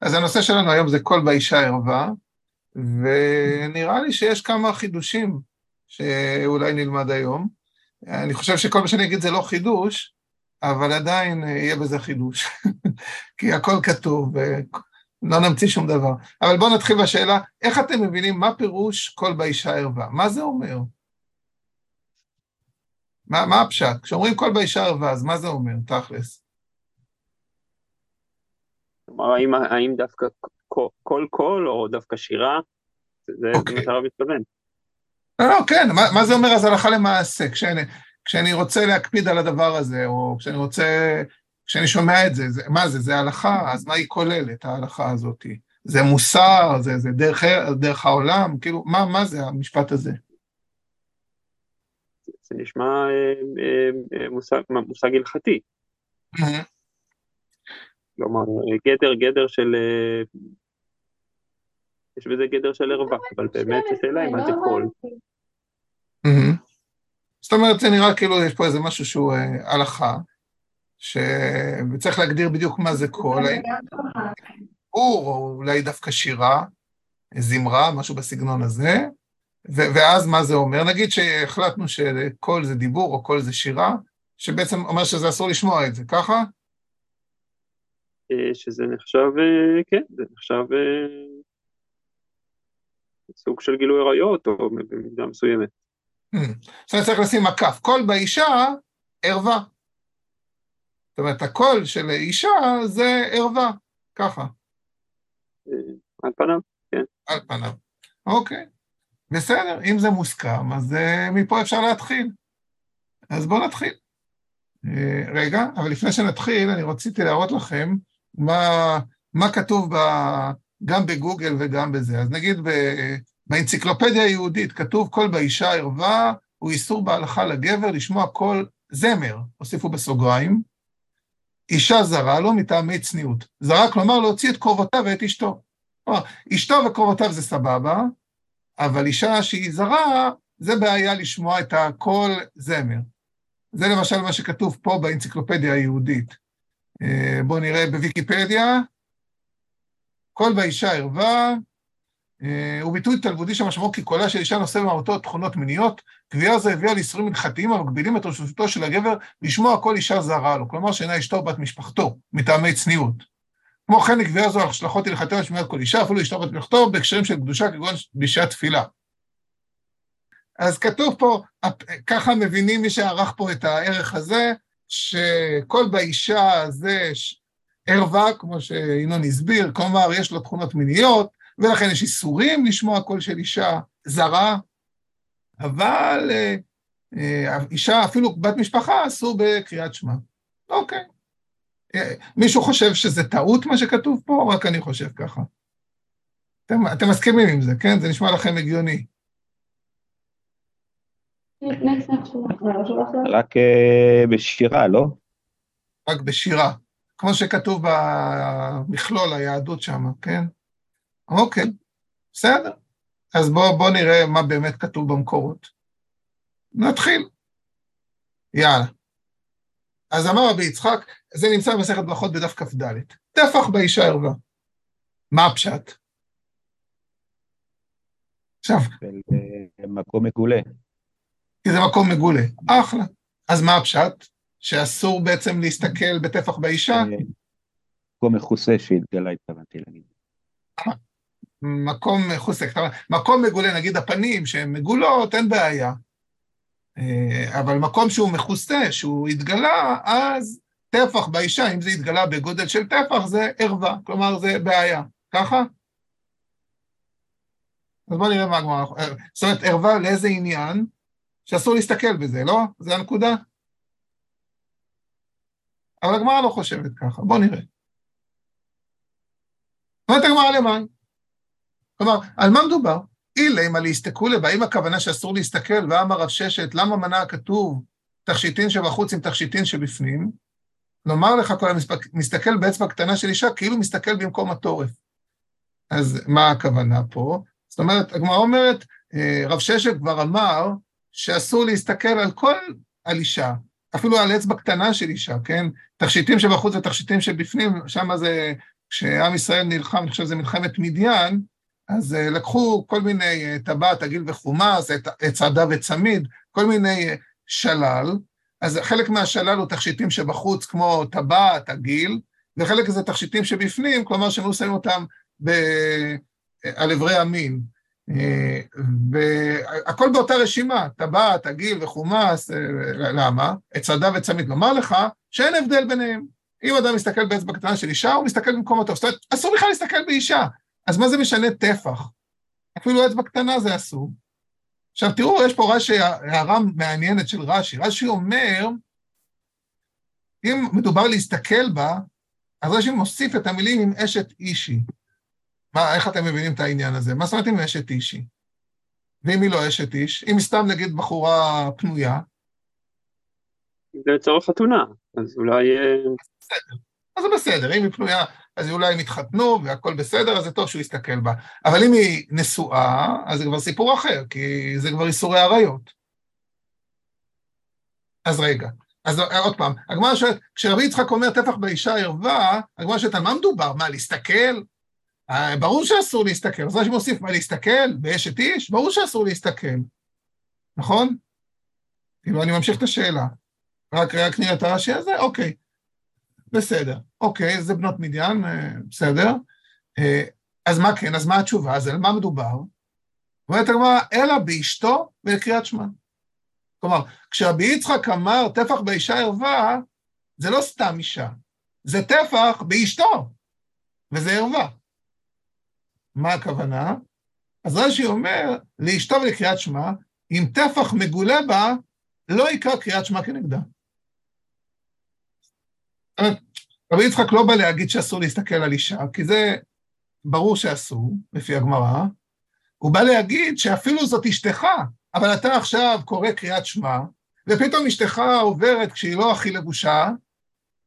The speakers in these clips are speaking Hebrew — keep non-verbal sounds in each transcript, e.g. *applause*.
אז הנושא שלנו היום זה קול באישה ערווה, ונראה לי שיש כמה חידושים שאולי נלמד היום. אני חושב שכל מה שאני אגיד זה לא חידוש, אבל עדיין יהיה בזה חידוש, *laughs* כי הכל כתוב, ולא נמציא שום דבר. אבל בואו נתחיל בשאלה, איך אתם מבינים מה פירוש קול באישה ערווה? מה זה אומר? מה, מה הפשט? כשאומרים קול באישה ערווה, אז מה זה אומר, תכלס? כלומר, האם, האם דווקא קול קול או דווקא שירה? זה okay. מה שאתה מתכוון. לא, לא, כן, מה, מה זה אומר אז הלכה למעשה? כשאני, כשאני רוצה להקפיד על הדבר הזה, או כשאני רוצה, כשאני שומע את זה, זה מה זה, זה הלכה, אז מה היא כוללת, ההלכה הזאת? זה מוסר, זה, זה דרך, דרך העולם, כאילו, מה, מה זה המשפט הזה? זה נשמע אה, אה, אה מושג, מושג הלכתי. כלומר, גדר, גדר של... אה, יש בזה גדר של ערווה, אבל באמת השאלה היא מה זה קול. זאת אומרת, זה נראה כאילו יש פה איזה משהו שהוא אה, הלכה, וצריך להגדיר בדיוק מה זה קול, או אולי דווקא שירה, זמרה, משהו בסגנון הזה, ואז מה זה אומר? נגיד שהחלטנו שקול זה דיבור או קול זה שירה, שבעצם אומר שזה אסור לשמוע את זה, ככה? אה, שזה נחשב, אה, כן, זה נחשב סוג של גילוי עריות, או במידה מסוימת. זאת אומרת, צריך לשים מקף. קול באישה, ערווה. זאת אומרת, הקול של אישה זה ערווה, ככה. אה, על פניו, כן. על פניו. אוקיי. בסדר, אם זה מוסכם, אז מפה אפשר להתחיל. אז בואו נתחיל. רגע, אבל לפני שנתחיל, אני רציתי להראות לכם מה, מה כתוב ב, גם בגוגל וגם בזה. אז נגיד ב, באנציקלופדיה היהודית כתוב קול באישה ערווה הוא איסור בהלכה לגבר לשמוע קול זמר, הוסיפו בסוגריים, אישה זרה לו מטעמי צניעות. זרה כלומר להוציא את קרובותיו ואת אשתו. כלומר, אשתו וקרובותיו זה סבבה, אבל אישה שהיא זרה, זה בעיה לשמוע את הקול זמר. זה למשל מה שכתוב פה באנציקלופדיה היהודית. אה, בואו נראה בוויקיפדיה. קול באישה ערווה, אה, הוא ביטוי תלמודי שמשמעו כי קולה של אישה נושא במהותו תכונות מיניות, קביעה זו הביאה לאיסורים הלכתיים המגבילים את רשותו של הגבר לשמוע כל אישה זרה לו, כלומר שאינה אשתו בת משפחתו, מטעמי צניעות. כמו כן קביעה זו השלכות הלכתיות לשמיעת כל אישה, אפילו אשתו בת משפחתו, בהקשרים של קדושה כגון בשעת תפילה. אז כתוב פה, ככה מבינים מי שערך פה את הערך הזה, שכל באישה זה ערווה, כמו שינון הסביר, כלומר יש לו תכונות מיניות, ולכן יש איסורים לשמוע קול של אישה זרה, אבל אה, אה, אישה, אפילו בת משפחה, אסור בקריאת שמע. אוקיי. אה, מישהו חושב שזה טעות מה שכתוב פה, רק אני חושב ככה? אתם, אתם מסכימים עם זה, כן? זה נשמע לכם הגיוני. רק בשירה, לא? רק בשירה. כמו שכתוב במכלול היהדות שם, כן? אוקיי, בסדר. אז בואו בוא נראה מה באמת כתוב במקורות. נתחיל. יאללה. אז אמר רבי יצחק, זה נמצא במסכת ברכות בדף כ"ד. טפח באישה ערווה. מה הפשט? עכשיו. מקום מגולה. כי זה מקום מגולה. אחלה. אז מה הפשט? שאסור בעצם להסתכל בטפח באישה? אה, מקום מכוסה שהתגלה, התכוונתי להגיד. מקום מכוסה, מקום מגולה, נגיד הפנים שהן מגולות, אין בעיה. אה, אבל מקום שהוא מכוסה, שהוא התגלה, אז טפח באישה, אם זה התגלה בגודל של טפח, זה ערווה, כלומר זה בעיה. ככה? אז בואו נראה מה הגמרא... זאת אומרת, ערווה לאיזה עניין? שאסור להסתכל בזה, לא? זה הנקודה? אבל הגמרא לא חושבת ככה, בואו נראה. אומרת הגמרא למה? כלומר, על מה מדובר? אילמה להסתכלו לבה, הכוונה שאסור להסתכל, ואמר רב ששת, למה מנע הכתוב תכשיטין שבחוץ עם תכשיטין שבפנים? לומר לך כל המסתכל באצבע קטנה של אישה, כאילו מסתכל במקום התורף. אז מה הכוונה פה? זאת אומרת, הגמרא אומרת, אה, רב ששת כבר אמר שאסור להסתכל על כל, על אישה, אפילו על אצבע קטנה של אישה, כן? תכשיטים שבחוץ ותכשיטים שבפנים, שם זה כשעם ישראל נלחם, אני חושב שזה מלחמת מדיין, אז uh, לקחו כל מיני uh, טבעת, עגיל וחומאס, צעדה וצמיד, כל מיני uh, שלל, אז חלק מהשלל הוא תכשיטים שבחוץ, כמו טבעת, עגיל, וחלק זה תכשיטים שבפנים, כלומר שהם היו שמים אותם ב... על אברי המין. והכל באותה רשימה, טבעת, עגיל וחומאס, למה? צעדה וצמיד. לומר לך שאין הבדל ביניהם. אם אדם מסתכל באצבע קטנה של אישה, הוא מסתכל במקום הטוב. זאת אומרת, אסור בכלל להסתכל באישה. אז מה זה משנה טפח? אפילו אצבע קטנה זה אסור. עכשיו תראו, יש פה רש"י, הערה מעניינת של רש"י. רש"י אומר, אם מדובר להסתכל בה, אז רש"י מוסיף את המילים עם אשת אישי. מה, איך אתם מבינים את העניין הזה? מה זאת אומרת עם אשת אישי? ואם היא לא אשת איש? אם סתם נגיד בחורה פנויה? זה לצורך חתונה, אז אולי... בסדר, אז זה בסדר, אם היא פנויה, אז אולי הם יתחתנו והכל בסדר, אז זה טוב שהוא יסתכל בה. אבל אם היא נשואה, אז זה כבר סיפור אחר, כי זה כבר איסורי עריות. אז רגע, אז עוד פעם, הגמרא שואלת, כשרבי יצחק אומר טפח באישה ערווה, הגמרא שואלת על מה מדובר? מה, להסתכל? אה, ברור שאסור להסתכל. אז רש"י מוסיף, מה, להסתכל באשת איש? ברור שאסור להסתכל, נכון? כאילו, אני ממשיך את השאלה. רק, רק נראה את הרש"י הזה? אוקיי. בסדר. אוקיי, זה בנות מדיין, אה, בסדר. אה, אז מה כן? אז מה התשובה? אז על מה מדובר? אומרת הגמרא, אלא באשתו ולקריאת שמע. כלומר, כשרבי יצחק אמר טפח באישה ערווה, זה לא סתם אישה, זה טפח באשתו, וזה ערווה. מה הכוונה? אז רש"י אומר, לאשתו ולקריאת שמע, אם טפח מגולה בה, לא יקרא קריאת שמע כנגדה. רבי יצחק לא בא להגיד שאסור להסתכל על אישה, כי זה ברור שאסור, לפי הגמרא. הוא בא להגיד שאפילו זאת אשתך, אבל אתה עכשיו קורא קריאת שמע, ופתאום אשתך עוברת כשהיא לא הכי לבושה,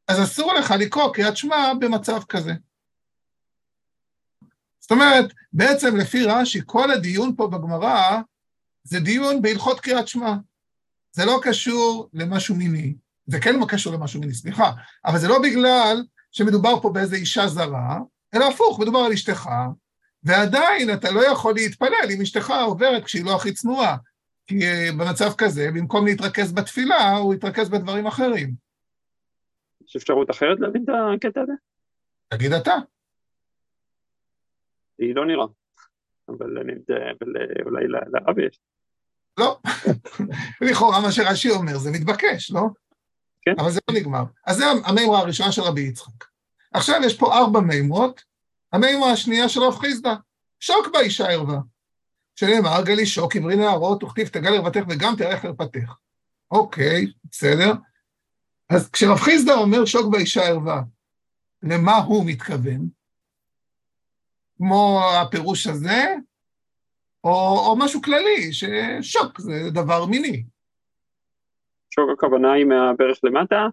אז אסור לך לקרוא קריאת שמע במצב כזה. זאת אומרת, בעצם לפי רש"י, כל הדיון פה בגמרא זה דיון בהלכות קריאת שמע. זה לא קשור למשהו מיני, זה כן קשור למשהו מיני, סליחה, אבל זה לא בגלל שמדובר פה באיזו אישה זרה, אלא הפוך, מדובר על אשתך, ועדיין אתה לא יכול להתפלל אם אשתך עוברת כשהיא לא הכי צנועה. כי אה, במצב כזה, במקום להתרכז בתפילה, הוא יתרכז בדברים אחרים. יש אפשרות אחרת להבין את הקטע הזה? תגיד אתה. היא לא נראה, אבל, אה, אולי לרב יש. לא, לכאורה מה שרש"י אומר זה מתבקש, לא? כן. אבל זה לא נגמר. אז זה המימרה הראשונה של רבי יצחק. עכשיו יש פה ארבע מימרות, המימרה השנייה של רב חיסדא, שוק באישה ערווה. שנאמר, גלי שוק, אמרי נערות, וכתיב תגל ערוותך וגם תראה חרפתך. אוקיי, בסדר. אז כשרב חיסדא אומר שוק באישה ערווה, למה הוא מתכוון? כמו הפירוש הזה, או, או משהו כללי, ששוק זה דבר מיני. שוק הכוונה היא מהברך למטה?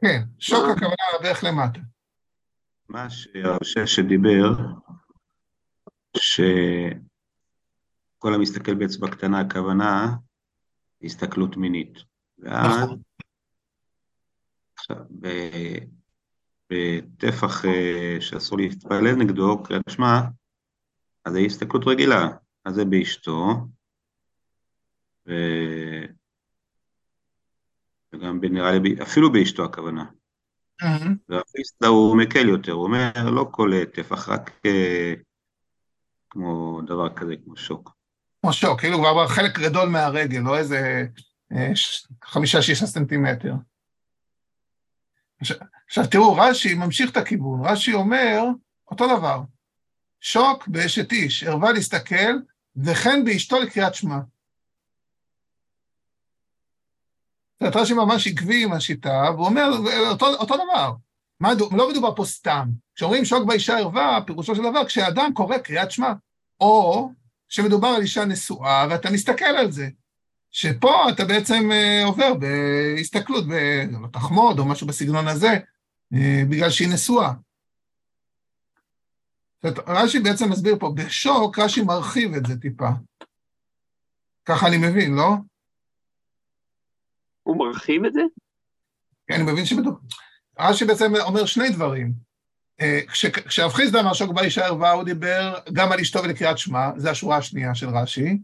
כן, שוק הכוונה מהברך למטה. מה שהרשש שדיבר, שכל המסתכל באצבע קטנה, הכוונה הסתכלות מינית. ואז, נכון. עכשיו, בטפח אה, שאסור להתפלל נגדו, קריאת שמע, אז זה הסתכלות רגילה, אז זה באשתו, ו... וגם נראה לי, אפילו באשתו הכוונה. והפיסטה הוא מקל יותר, הוא אומר לא כל טפח, רק אה, כמו דבר כזה, כמו שוק. כמו שוק, כאילו כבר חלק גדול מהרגל, לא איזה אה, חמישה-שישה סנטימטר. עכשיו תראו, רש"י ממשיך את הכיוון, רש"י אומר אותו דבר, שוק באשת איש, ערווה להסתכל, וכן באשתו לקריאת שמע. זאת רש"י ממש עקבי עם השיטה, והוא אומר אותו, אותו דבר. מה, לא מדובר פה סתם. כשאומרים שוק באישה ערווה, פירושו של דבר, כשאדם קורא קריאת שמע. או שמדובר על אישה נשואה, ואתה מסתכל על זה. שפה אתה בעצם uh, עובר בהסתכלות, בתחמוד או משהו בסגנון הזה, בגלל שהיא נשואה. רש"י בעצם מסביר פה, בשוק רש"י מרחיב את זה טיפה. ככה אני מבין, לא? הוא מרחיב את זה? כן, אני מבין שמדובר... רש"י בעצם אומר שני דברים. אה, כשרב חיסדא אמר שוק באישה ערווה, הוא דיבר גם על אשתו ולקריאת שמע, זו השורה השנייה של רש"י,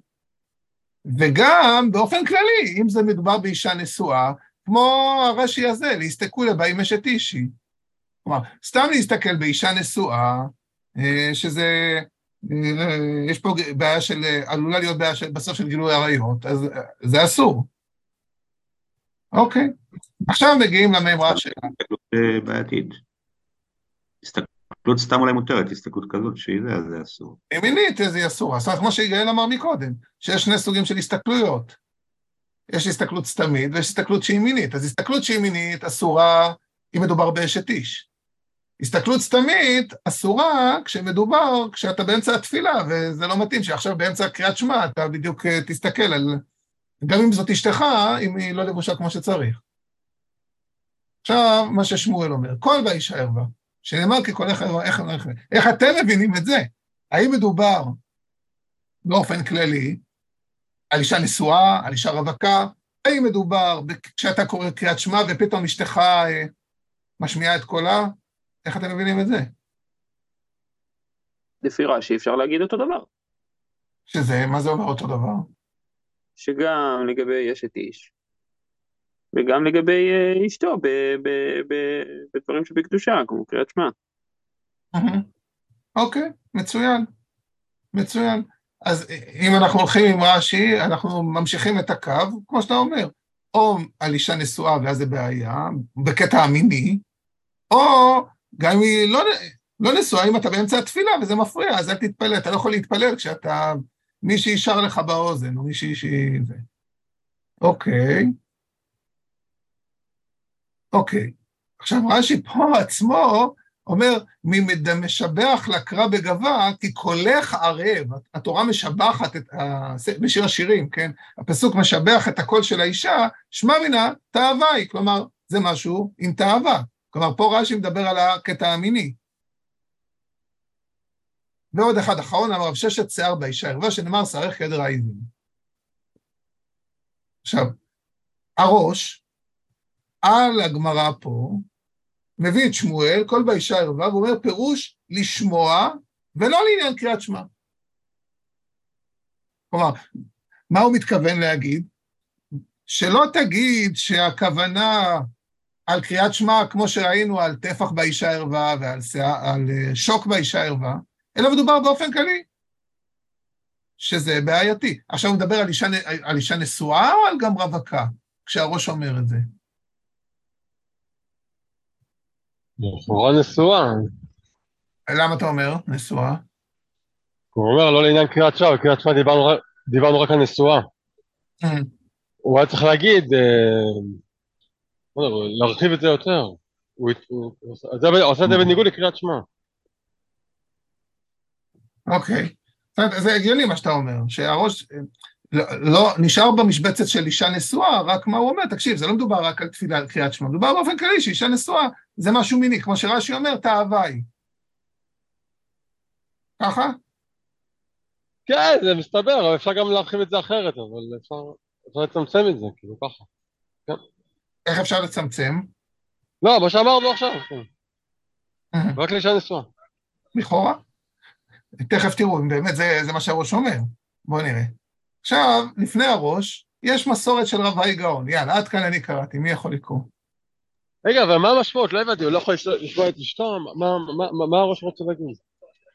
וגם באופן כללי, אם זה מדובר באישה נשואה, כמו הרש"י הזה, להסתכלו לבאים אשת אישי. כלומר, סתם להסתכל באישה נשואה, אה, שזה, אה, יש פה בעיה של, עלולה להיות בעיה של, בסוף של גילוי עריות, אז זה אסור. אוקיי, עכשיו מגיעים למימרה שלנו. בעייתית. הסתכלות סתם אולי מותרת, הסתכלות כזאת שהיא זה, אז זה אסור. ימינית זה אסור, אז כמו שיגאל אמר מקודם, שיש שני סוגים של הסתכלויות. יש הסתכלות סתמית ויש הסתכלות שהיא מינית. אז הסתכלות שהיא מינית אסורה אם מדובר באשת איש. הסתכלות סתמית אסורה כשמדובר, כשאתה באמצע התפילה, וזה לא מתאים שעכשיו באמצע קריאת שמע אתה בדיוק אה, תסתכל על... גם אם זאת אשתך, אם היא לא לבושה כמו שצריך. עכשיו, מה ששמואל אומר, כל באישה ערווה, שנאמר כקולך ערווה, איך, איך, איך אתם מבינים את זה? האם מדובר באופן כללי על אישה נשואה, על אישה רווקה? האם מדובר כשאתה קורא קריאת שמע ופתאום אשתך אה, משמיעה את קולה? איך אתם מבינים את זה? לפי רש"י אפשר להגיד אותו דבר. שזה, מה זה אומר אותו דבר? שגם לגבי אשת איש, וגם לגבי אה, אשתו בדברים שבקדושה, כמו קריאת שמע. אוקיי, מצוין, מצוין. אז אם אנחנו הולכים עם רש"י, אנחנו ממשיכים את הקו, כמו שאתה אומר, או על אישה נשואה ואז זה בעיה, בקטע המיני, או גם אם היא לא, לא נשואה, אם אתה באמצע התפילה וזה מפריע, אז אל תתפלל, אתה לא יכול להתפלל כשאתה, מישהי שר לך באוזן, או מישהי שהיא... אוקיי. אוקיי. עכשיו רש"י פה עצמו אומר, משבח לקרא בגבה, כי קולך ערב. התורה משבחת, את. בשיר השירים, כן? הפסוק משבח את הקול של האישה, שמע מינה תאווה היא. כלומר, זה משהו עם תאווה. כלומר, פה רש"י מדבר על הקטע המיני. ועוד אחד אחרון, אמר רב ששת שיער באישה ערווה, שנאמר שערך כעדר העזים. עכשיו, הראש, על הגמרא פה, מביא את שמואל, כל באישה ערווה, ואומר פירוש לשמוע ולא לעניין קריאת שמע. כלומר, מה הוא מתכוון להגיד? שלא תגיד שהכוונה על קריאת שמע, כמו שראינו, על טפח באישה ערווה ועל על אה, שוק באישה ערווה, אלא מדובר באופן כללי, שזה בעייתי. עכשיו הוא מדבר על אישה, על אישה נשואה או על גם רווקה, כשהראש אומר את זה? לכאורה נשואה. למה אתה אומר נשואה? הוא אומר לא לעניין קריאת שמע, בקריאת שמע דיברנו, דיברנו רק על נשואה. Mm. הוא היה צריך להגיד, אה, להרחיב את זה יותר. הוא עושה את זה בניגוד לקריאת שמע. אוקיי. זה הגיוני מה שאתה אומר, שהראש לא, לא נשאר במשבצת של אישה נשואה, רק מה הוא אומר, תקשיב, זה לא מדובר רק על תפילה, על קריאת שמע, מדובר באופן כללי שאישה נשואה זה משהו מיני, כמו שרש"י אומר, תאווה היא. ככה? כן, זה מסתבר, אבל אפשר גם להרחיב את זה אחרת, אבל אפשר, אפשר לצמצם את זה, כאילו ככה. כן. איך אפשר לצמצם? לא, מה שאמרנו עכשיו, כן. רק לאישה נשואה. לכאורה. תכף תראו, אם באמת זה, זה מה שהראש אומר. בואו נראה. עכשיו, לפני הראש, יש מסורת של רב האי גאון. יאללה, עד כאן אני קראתי, מי יכול לקרוא? רגע, אבל מה המשמעות? לא הבנתי, הוא לא יכול לשמוע את אשתו? מה, הראש רוצה להגיד?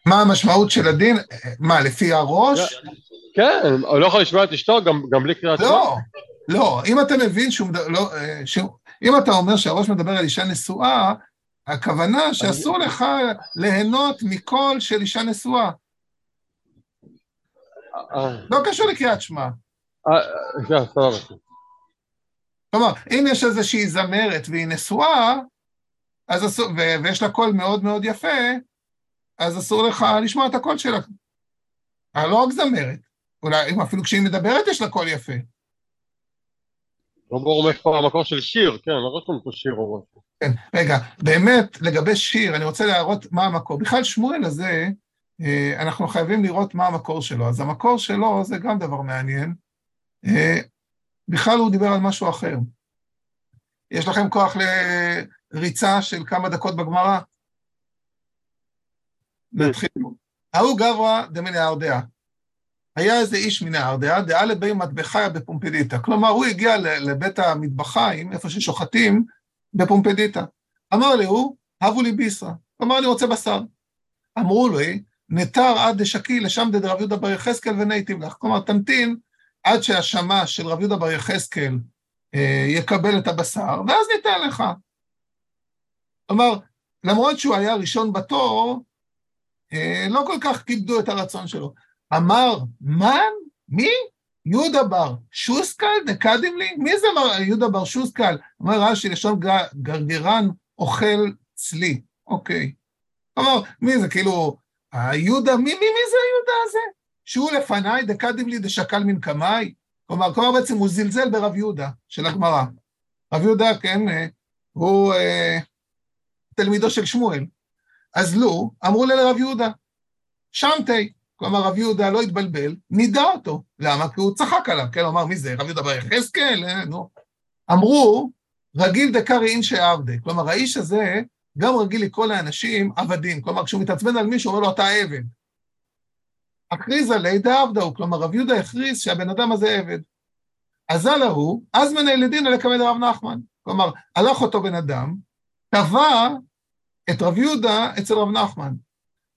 מה המשמעות של הדין? מה, לפי הראש? כן, הוא לא יכול לשמוע את אשתו גם, גם בלי קריאת לא, לא, אם אתה מבין שהוא, לא, אה, שהוא, אם אתה אומר שהרא"ש מדבר על אישה נשואה, הכוונה שאסור לך ליהנות מקול של אישה נשואה. לא קשור לקריאת שמע. אה, כלומר, אם יש איזושהי זמרת והיא נשואה, אז אסור, ויש לה קול מאוד מאוד יפה, אז אסור לך לשמוע את הקול שלה. אה, לא רק זמרת, אולי אפילו כשהיא מדברת יש לה קול יפה. לא ברור מאיפה המקור של שיר, כן, לא רשום פה שיר או משהו. כן, רגע, באמת, לגבי שיר, אני רוצה להראות מה המקור. בכלל שמואל הזה, אה, אנחנו חייבים לראות מה המקור שלו. אז המקור שלו זה גם דבר מעניין. בכלל הוא דיבר על משהו אחר. יש לכם כוח לריצה של כמה דקות בגמרא? נתחיל. ההוא גברא דמנהרדעה. היה איזה איש מנהרדעה, דעה לבי מטבחיה בפומפדיטה. כלומר, הוא הגיע לבית המטבחיים, איפה ששוחטים, בפומפדיטה. אמר לי הוא, הבו לי ביסרא. אמר לי, רוצה בשר. אמרו לי, נתר עד דשקי לשם דד רב יהודה בר יחזקאל ונייטיב לך. כלומר, תמתין עד שהשמש של רב יהודה בר יחזקאל אה, יקבל את הבשר, ואז ניתן לך. כלומר, למרות שהוא היה ראשון בתור, אה, לא כל כך כיבדו את הרצון שלו. אמר, מן? מי? יהודה בר שוסקל נקדים לי? מי זה יהודה בר שוסקל? אומר רש"י, לשון גרגרן אוכל צלי. אוקיי. אמר, מי זה? כאילו, היהודה, מי, מי, מי זה היהודה הזה? שהוא לפניי דקדים לי דשקל מן קמאי? כלומר, כלומר בעצם הוא זלזל ברב יהודה של הגמרא. רב יהודה, כן, אה, הוא אה, תלמידו של שמואל. אז לו, אמרו לרב יהודה, שמתי. כלומר, רב יהודה לא התבלבל, נידה אותו. למה? כי הוא צחק עליו, כן? הוא אמר, מי זה? רב יהודה בר יחזקאל? אה, נו. אמרו, רגיל דקרי אינשי עבדי. כלומר, האיש הזה גם רגיל לקרוא לאנשים עבדים. כלומר, כשהוא מתעצבן על מישהו, אומר לו, אתה עבד. הכריזה לידה עבדהו, כלומר, רב יהודה הכריז שהבן אדם הזה עבד. אזל ההוא, אז מנהל לדין לקבל רב נחמן. כלומר, הלך אותו בן אדם, תבע את רב יהודה אצל רב נחמן.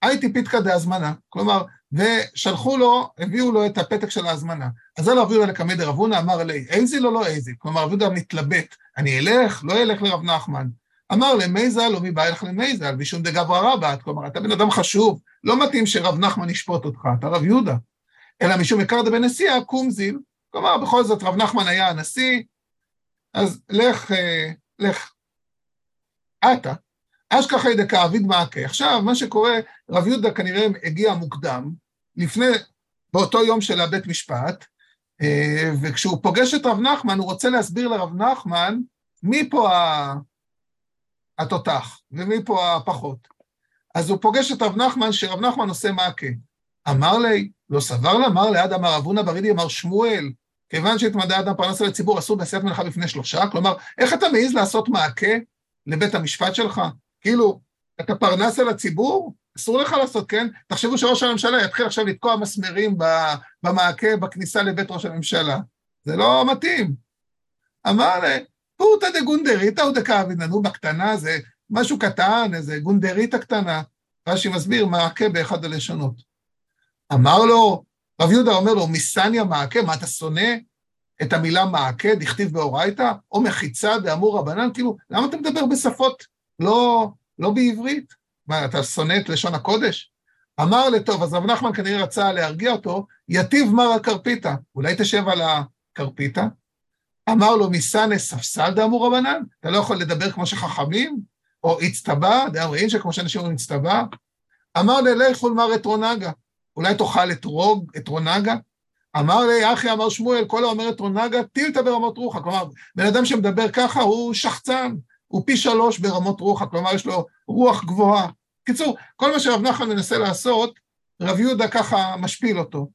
הייתי פיתקא דהזמנה, כלומר, ושלחו לו, הביאו לו את הפתק של ההזמנה. אז רב יהודה לקמא דרב הונא אמר לי, איזי לו לא איזי, כלומר רב יהודה מתלבט, אני אלך, לא אלך לרב נחמן. אמר למייזל, או מי בא לך למייזל, משום דגברא רבת, כלומר, אתה בן אדם חשוב, לא מתאים שרב נחמן ישפוט אותך, אתה רב יהודה. אלא משום עיקר דבן נשיאה, קום זיל. כלומר, בכל זאת, רב נחמן היה הנשיא, אז לך, אה, לך. אתה. אשכחי דקאביד מעקה. עכשיו, מה שקורה, רב יהודה כנראה הגיע מוקדם, לפני, באותו יום של הבית משפט, אה, וכשהוא פוגש את רב נחמן, הוא רוצה להסביר לרב נחמן מי פה התותח ומי פה הפחות. אז הוא פוגש את רב נחמן, שרב נחמן עושה מעקה. אמר לי, לא סבר לה, אמר ליד אמר אבונה ברידי, אמר שמואל, כיוון שהתמדה אדם פרנסה לציבור, אסור בעשיית מלאכה בפני שלושה? כלומר, איך אתה מעז לעשות מעקה לבית המשפט שלך? כאילו, אתה פרנס על הציבור? אסור לך לעשות, כן? תחשבו שראש הממשלה יתחיל עכשיו לתקוע מסמרים במעקה בכניסה לבית ראש הממשלה. זה לא מתאים. אמר לי, פורתא דגונדריתא הוא דקאבינן, בקטנה זה משהו קטן, איזה גונדריתא קטנה. רש"י מסביר, מעקה באחד הלשונות. אמר לו, רב יהודה אומר לו, מסניה מעקה, מה אתה שונא את המילה מעקה, דכתיב באורייתא, או מחיצה דאמור רבנן? כאילו, למה אתה מדבר בשפות לא, לא בעברית? מה, אתה שונא את לשון הקודש? אמר לטוב, אז רב נחמן כנראה רצה להרגיע אותו, יתיב מר הכרפיתא, אולי תשב על הכרפיתא? אמר לו, מסנה ספסל דאמור רבנן? אתה לא יכול לדבר כמו שחכמים? או הצטבע, דאמר אינשא, כמו שאנשים אומרים הצטבע? אמר לי, לכו למר אתרונגה, אולי תאכל אתרוג, אתרונגה? אמר לי, אחי, אמר שמואל, כל האומר אתרונגה, טילתא ברמות רוחה. כלומר, בן אדם שמדבר ככה הוא שחצן, הוא פי שלוש ברמות רוחה, כלומר, יש לו רוח גבוהה. קיצור, כל מה שרב נחמן מנסה לעשות, רב יהודה ככה משפיל אותו.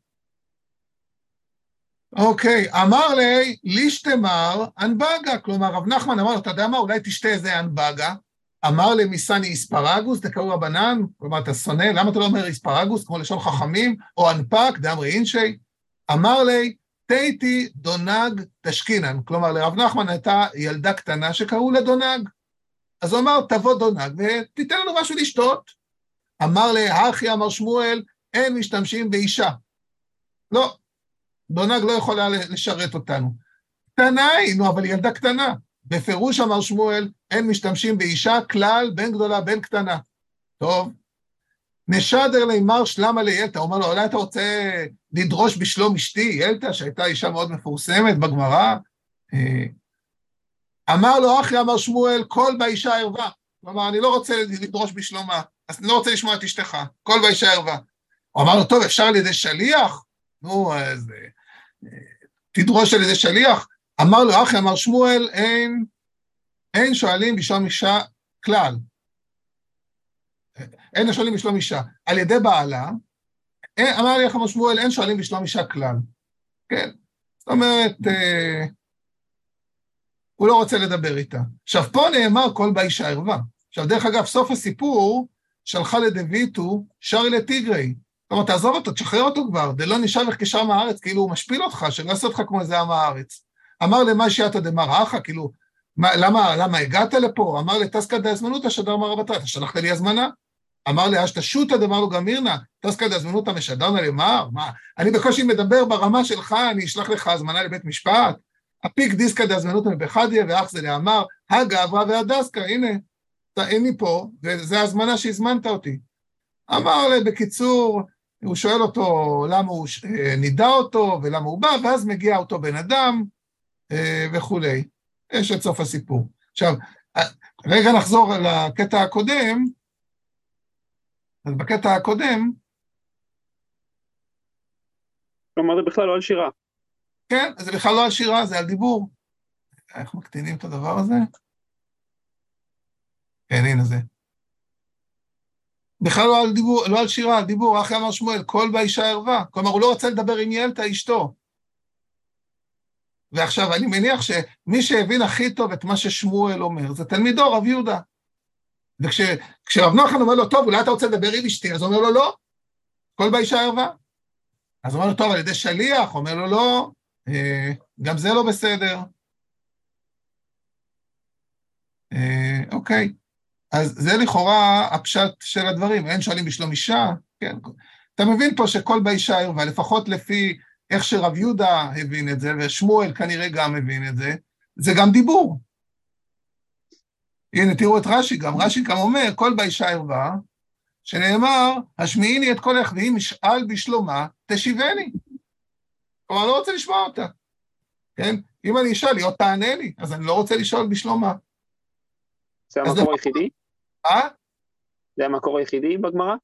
אוקיי, אמר לי, לישתמר אנבגה, כלומר רב נחמן אמר אתה יודע מה, אולי תשתה איזה אנבגה. אמר לי, מיסני איספרגוס, דקאו רבנן, כלומר אתה שונא, למה אתה לא אומר איספרגוס כמו לשון חכמים, או אנפק, דאמרי אינשי? אמר לי, תיתי דונג תשכינן, כלומר לרב נחמן הייתה ילדה קטנה שקראו לה דונג. אז הוא אמר, תבוא דונג ותיתן לנו משהו לשתות. אמר לי, האחי אמר שמואל, אין משתמשים באישה. לא, דונג לא יכולה לשרת אותנו. קטנה היא, נו, אבל ילדה קטנה. בפירוש אמר שמואל, אין משתמשים באישה כלל, בין גדולה, בין קטנה. טוב. נשדר לימר שלמה לילתא, אומר לו, אולי אתה רוצה לדרוש בשלום אשתי, ילתא, שהייתה אישה מאוד מפורסמת בגמרא? אה, אמר לו, אחי, אמר שמואל, כל באישה ערווה. כלומר, אני לא רוצה לדרוש בשלומה, אז אני לא רוצה לשמוע את אשתך, כל באישה ערווה. הוא אמר לו, טוב, אפשר על ידי שליח? נו, אז תדרוש על ידי שליח. אמר לו, אחי, אמר שמואל, אין, אין שואלים בשלום אישה כלל. אין שואלים בשלום אישה. על ידי בעלה, אין, אמר לי, אמר שמואל, אין שואלים בשלום אישה כלל. כן, זאת אומרת, אה, הוא לא רוצה לדבר איתה. עכשיו, פה נאמר כל באישה ערווה. עכשיו, דרך אגב, סוף הסיפור, שלחה לדויטו, שרי לטיגרי. זאת אומרת, תעזוב אותו, תשחרר אותו כבר, דלא נשאר לך כשם הארץ, כאילו הוא משפיל אותך, שלא יעשה אותך כמו איזה עם הארץ. אמר למה שיעתא דמר אחא, כאילו, מה, למה, למה הגעת לפה? אמר לטסקא דאזמנותא שדר מרא בתרא, אתה שלחת לי הזמנה? אמר לי אשתא שותא דמר לו גמירנא, טסקא דאזמנותא משדרנא למר? מה, אני בקושי מדבר ברמה שלך, אני אשלח לך הזמנה לבית משפט? הפיק דיסקא דאזמנותא מבחדיה ואח זה לאמר, הגברא והדסקא, הנה, אני פה, וזו ההזמנה שהזמנת אותי. אמר לי, בקיצור, הוא שואל אותו למה הוא אה, נידע אותו ולמה הוא בא, ואז מגיע אותו בן אדם אה, וכולי. יש את סוף הסיפור. עכשיו, אה, רגע נחזור לקטע הקודם. אז בקטע הקודם... כלומר, זה בכלל לא על שירה. כן, זה בכלל לא על שירה, זה על דיבור. איך מקטינים את הדבר הזה? כן, הנה זה. בכלל לא על דיבור, לא על שירה, על דיבור, אחי אמר שמואל, כל באישה ערווה. כלומר, הוא לא רצה לדבר עם ילתא אשתו. ועכשיו, אני מניח שמי שהבין הכי טוב את מה ששמואל אומר, זה תלמידו, רב יהודה. וכשרב נוחן אומר לו, טוב, אולי אתה רוצה לדבר עם אשתי, אז הוא אומר לו, לא, כל באישה ערווה. אז הוא אומר לו, טוב, על ידי שליח, אומר לו, לא, אה, גם זה לא בסדר. אה, אוקיי. אז זה לכאורה הפשט של הדברים, אין שואלים בשלום אישה, כן. אתה מבין פה שכל באישה ערווה, לפחות לפי איך שרב יהודה הבין את זה, ושמואל כנראה גם הבין את זה, זה גם דיבור. הנה, תראו את רש"י גם, רש"י גם אומר, כל באישה ערווה, שנאמר, השמיעיני את קולך, ואם אשאל בשלומה, תשיבני. כלומר, לא רוצה לשמוע אותה, כן? אם אני אשאל, היא עוד תענה לי, אז אני לא רוצה לשאול בשלומה. זה המקור היחידי? אה? זה המקור היחידי בגמרא?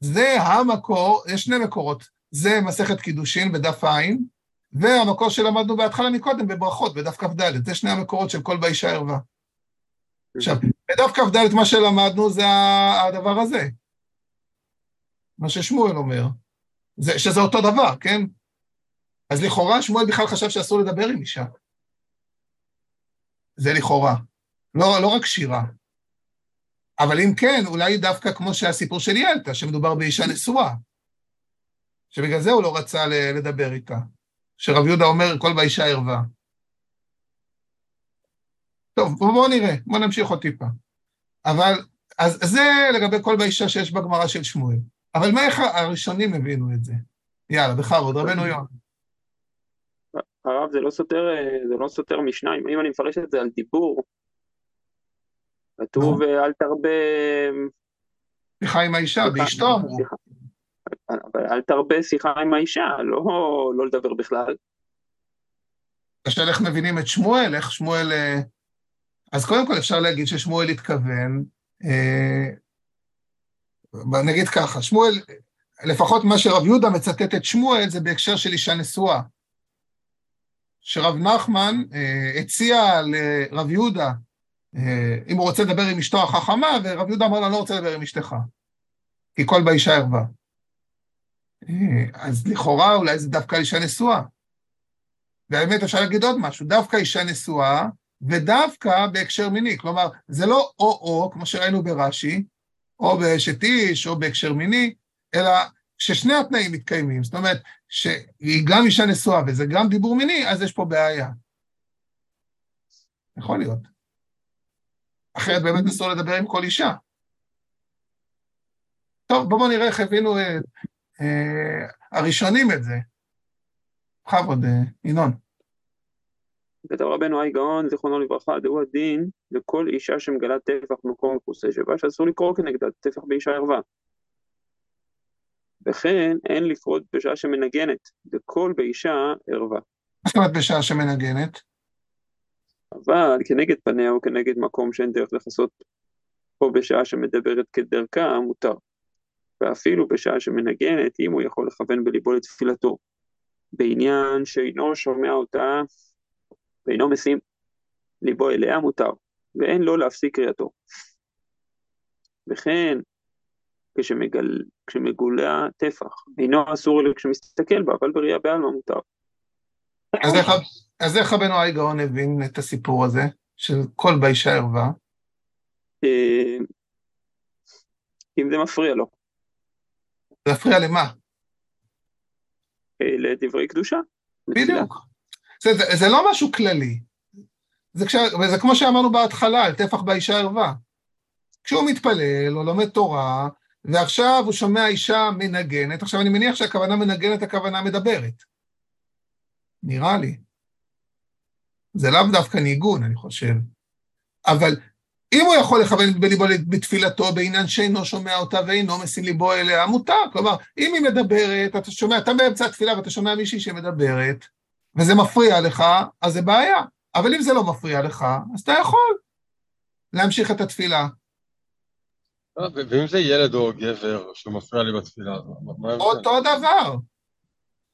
זה המקור, יש שני מקורות. זה מסכת קידושין בדף ע', והמקור שלמדנו בהתחלה מקודם בברכות, בדף כ"ד. זה שני המקורות של כל באישה ערווה. עכשיו, בדף כ"ד מה שלמדנו זה הדבר הזה, מה ששמואל אומר, זה, שזה אותו דבר, כן? אז לכאורה שמואל בכלל חשב שאסור לדבר עם אישה. זה לכאורה. לא, לא רק שירה. אבל אם כן, אולי דווקא כמו שהסיפור של ילתה, שמדובר באישה נשואה, שבגלל זה הוא לא רצה לדבר איתה. שרב יהודה אומר, כל באישה ערווה. טוב, בואו נראה, בואו נמשיך עוד טיפה. אבל, אז זה לגבי כל באישה שיש בגמרא של שמואל. אבל מה איך הראשונים הבינו את זה? יאללה, בכבוד, רבנו יון. הרב, זה לא סותר, זה לא סותר משנה, אם אני מפרש את זה על דיבור, כתוב אל תרבה... שיחה עם האישה, באשתו אמרו. אבל אל תרבה שיחה עם האישה, לא, לא לדבר בכלל. השאלה איך מבינים את שמואל, איך שמואל... אה, אז קודם כל אפשר להגיד ששמואל התכוון, אה, נגיד ככה, שמואל, לפחות מה שרב יהודה מצטט את שמואל זה בהקשר של אישה נשואה. שרב נחמן אה, הציע לרב יהודה, אה, אם הוא רוצה לדבר עם אשתו החכמה, ורב יהודה אמר אני לא רוצה לדבר עם אשתך, כי כל באישה ערווה. אה, אז לכאורה אולי זה דווקא אישה נשואה. והאמת אפשר להגיד עוד משהו, דווקא אישה נשואה, ודווקא בהקשר מיני, כלומר, זה לא או-או, כמו שראינו ברש"י, או באשת איש, או בהקשר מיני, אלא ששני התנאים מתקיימים, זאת אומרת, שהיא גם אישה נשואה וזה גם דיבור מיני, אז יש פה בעיה. יכול להיות. אחרת באמת אסור לדבר עם כל אישה. טוב, בואו נראה איך הבינו אה, אה, הראשונים את זה. בכבוד, אה, ינון. כתב רבנו האי גאון, זיכרונו לברכה, דהו הדין לכל אישה שמגלה טפח במקום מכוסה שבה, שאסור לקרוא כנגדה טפח באישה ערווה. וכן אין לקרוא בשעה שמנגנת, וכל באישה ערווה. מה זאת אומרת בשעה שמנגנת? אבל כנגד פניה או כנגד מקום שאין דרך לכסות, או בשעה שמדברת כדרכה, מותר. ואפילו בשעה שמנגנת, אם הוא יכול לכוון בליבו לתפילתו, בעניין שאינו שומע אותה ואינו משים ליבו אליה מותר, ואין לו להפסיק קריאתו. וכן, כשמגל, כשמגולה טפח, אינו אסור לו כשמסתכל בה, אבל בראייה בעלמא מותר. אז איך, אז איך רבנו גאון הבין את הסיפור הזה, של כל באישה ערווה? אה, אם זה מפריע לו. זה מפריע למה? לדברי קדושה. בדיוק. זה, זה, זה לא משהו כללי. זה, כש, זה כמו שאמרנו בהתחלה, על טפח באישה ערווה. כשהוא מתפלל או לומד תורה, ועכשיו הוא שומע אישה מנגנת, עכשיו אני מניח שהכוונה מנגנת, הכוונה מדברת. נראה לי. זה לאו דווקא ניגון, אני חושב. אבל אם הוא יכול לכוון בליבו בתפילתו בעניין שאינו שומע אותה ואינו משים ליבו אליה, מותר. כלומר, אם היא מדברת, אתה שומע, אתה באמצע התפילה ואתה שומע מישהי שמדברת, וזה מפריע לך, אז זה בעיה. אבל אם זה לא מפריע לך, אז אתה יכול להמשיך את התפילה. אה, ואם זה ילד או גבר שמפריע לי בתפילה, מה? אותו דבר.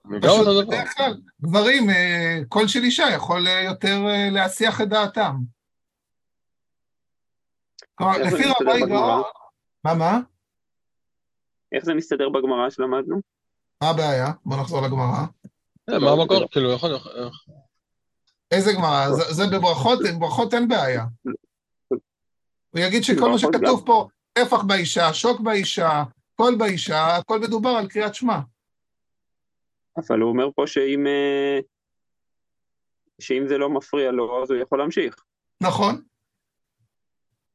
דבר. בדרך כלל, גברים, אה, קול של אישה יכול אה, יותר להסיח את דעתם. כלומר, לפי רבי גאון... מה, מה? איך זה מסתדר בגמרא שלמדנו? מה הבעיה? בוא נחזור לגמרא. מה המקור? כאילו, יכול... איזה גמרא? זה בברכות, בברכות אין בעיה. הוא יגיד שכל מה שכתוב פה, טפח באישה, שוק באישה, קול באישה, הכל מדובר על קריאת שמע. אבל הוא אומר פה שאם, אה, שאם זה לא מפריע לו, אז הוא יכול להמשיך. נכון.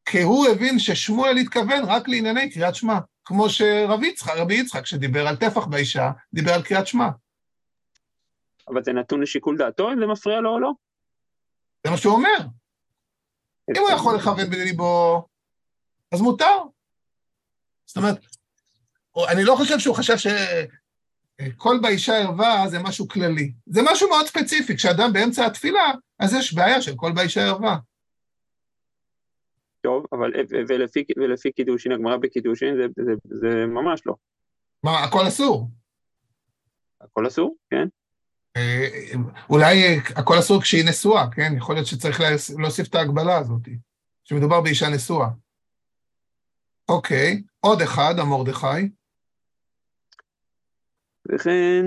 כי הוא הבין ששמואל התכוון רק לענייני קריאת שמע, כמו שרבי יצחק, רבי יצחק, שדיבר על טפח באישה, דיבר על קריאת שמע. אבל זה נתון לשיקול דעתו אם זה מפריע לו או לא? זה מה שהוא אומר. אם הוא יכול לכוון בליבו, אז מותר. זאת אומרת, אני לא חושב שהוא חשב שכל באישה ערווה זה משהו כללי. זה משהו מאוד ספציפי. כשאדם באמצע התפילה, אז יש בעיה של כל באישה ערווה. טוב, אבל ולפי, ולפי קידושין, הגמרא בקידושין זה, זה, זה ממש לא. מה, הכל אסור? הכל אסור, כן. אה, אולי הכל אסור כשהיא נשואה, כן? יכול להיות שצריך להוסיף את ההגבלה הזאת, שמדובר באישה נשואה. אוקיי, עוד אחד, המרדכי. וכן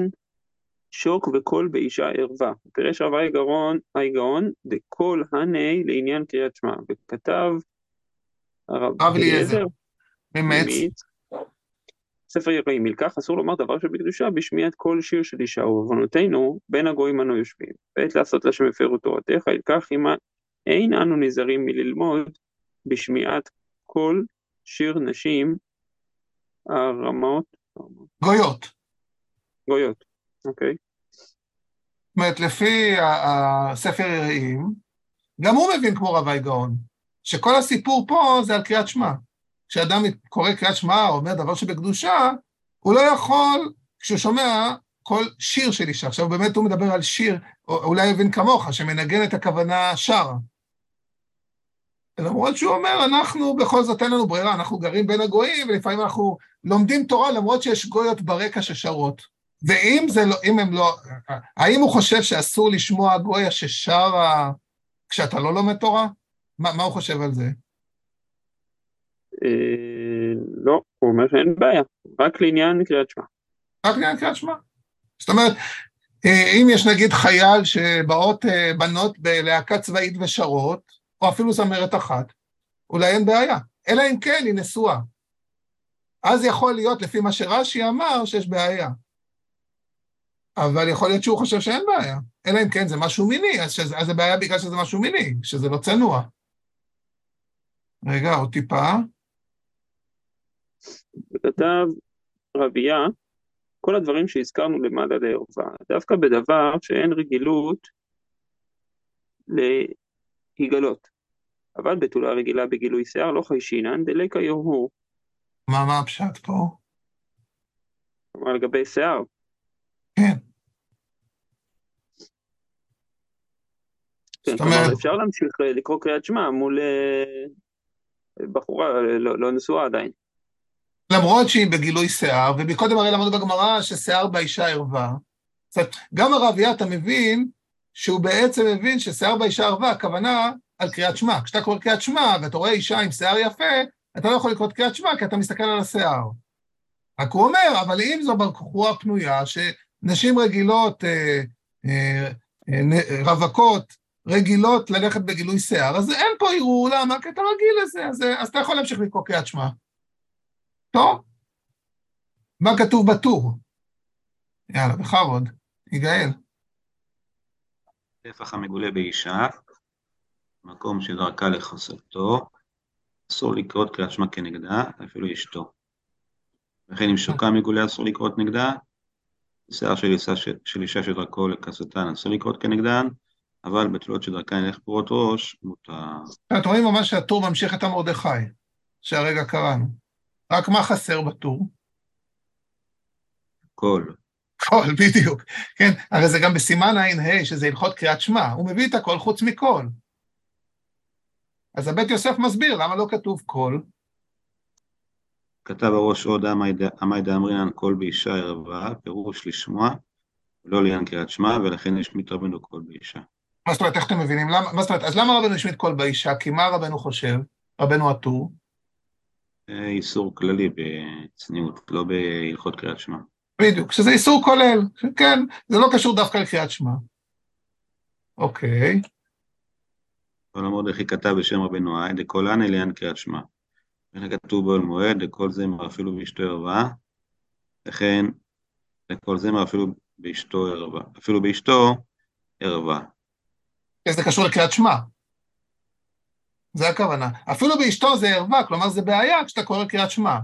שוק וקול באישה ערווה. פירש רב האי דקול הני לעניין קריאת שמע, וכתב הרב אליעזר, ממץ. ספר יראים, מלקח אסור לומר דבר שבקדושה בשמיעת כל שיר של אישה, ובעוונותינו בין הגויים אנו יושבים. בעת לעשות לשם הפרו תורתך, ילקח עמה אין אנו נזהרים מללמוד בשמיעת כל שיר נשים הרמות. גויות. גויות, אוקיי. זאת אומרת, לפי הספר יראים, גם הוא מבין כמו רבי גאון, שכל הסיפור פה זה על קריאת שמע. כשאדם קורא קריאת שמע או אומר דבר שבקדושה, הוא לא יכול, כשהוא שומע כל שיר של אישה. עכשיו באמת הוא מדבר על שיר, או אולי יבין כמוך, שמנגן את הכוונה שר. למרות שהוא אומר, אנחנו בכל זאת אין לנו ברירה, אנחנו גרים בין הגויים, ולפעמים אנחנו לומדים תורה למרות שיש גויות ברקע ששרות. ואם זה לא, אם הם לא, האם הוא חושב שאסור לשמוע גויה ששרה כשאתה לא לומד תורה? מה, מה הוא חושב על זה? אה, לא, הוא אומר שאין בעיה, רק לעניין קריאת שמע. רק לעניין קריאת שמע. זאת אומרת, אה, אם יש נגיד חייל שבאות אה, בנות בלהקה צבאית ושרות, או אפילו זמרת אחת, אולי אין בעיה. אלא אם כן היא נשואה. אז יכול להיות, לפי מה שרש"י אמר, שיש בעיה. אבל יכול להיות שהוא חושב שאין בעיה. אלא אם כן זה משהו מיני, אז, שזה, אז זה בעיה בגלל שזה משהו מיני, שזה לא צנוע. רגע, עוד טיפה. וכתב רבייה, כל הדברים שהזכרנו למעלה לערווה, דווקא בדבר שאין רגילות להיגלות. אבל בתולה רגילה בגילוי שיער לא חיישינן דלקה יוהו. מה, מה הפשט פה? כלומר לגבי שיער. כן. כן, כלומר אפשר להמשיך אה, לקרוא קריאת שמע מול אה, בחורה אה, לא, לא נשואה עדיין. למרות שהיא בגילוי שיער, ומקודם הרי למדנו בגמרא ששיער באישה ערווה. זאת אומרת, גם הרב יתה מבין שהוא בעצם מבין ששיער באישה ערווה, הכוונה על קריאת שמע. כשאתה קורא קריאת שמע ואתה רואה אישה עם שיער יפה, אתה לא יכול לקרוא קריאת שמע כי אתה מסתכל על השיער. רק הוא אומר, אבל אם זו בחורה פנויה, שנשים רגילות, אה, אה, אה, רווקות, רגילות ללכת בגילוי שיער, אז אין פה ערעור, למה? כי אתה רגיל לזה, אז, אז אתה יכול להמשיך לקרוא קריאת שמע. טוב. מה כתוב בטור? יאללה, בכבוד. יגאל. טפח המגולה באישה, מקום שדרכה לחסותו, אסור לקרות קריאת שמע כנגדה, אפילו אשתו. וכן אם שוקה מגולה אסור לקרות נגדה, שיער של אישה, של אישה שדרכו לכסותן אסור לקרות כנגדן, אבל בתולות שדרכן לילך פרועות ראש, מותר. אתם רואים ממש שהטור ממשיך את המרדכי, שהרגע קראנו. רק מה חסר בטור? קול. קול, בדיוק. כן, הרי זה גם בסימן ע"ה, שזה הלכות קריאת שמע, הוא מביא את הכל חוץ מקול. אז הבית יוסף מסביר למה לא כתוב קול. כתב הרא"ש עוד הא דאמרינן קול באישה ערווה, פירוש לשמוע, לא לעניין קריאת שמע, ולכן השמיט רבנו קול באישה. מה זאת אומרת, איך אתם מבינים? למה, מה זאת אומרת, אז למה רבנו השמיט קול באישה? כי מה רבנו חושב? רבנו הטור? איסור כללי בצניעות, לא בהלכות קריאת שמע. בדיוק, שזה איסור כולל, כן, זה לא קשור דווקא לקריאת שמע. אוקיי. אבל המרדכי כתב בשם רבנו האי, דכל הני לעניין קריאת שמע. וכן כתוב באוהל מועד, דכל זמר אפילו באשתו ערווה, וכן לכל זמר אפילו באשתו ערווה, אפילו באשתו ערווה. זה קשור לקריאת שמע. זה הכוונה. אפילו באשתו זה ערווה, כלומר זה בעיה כשאתה קורא קריאת שמע.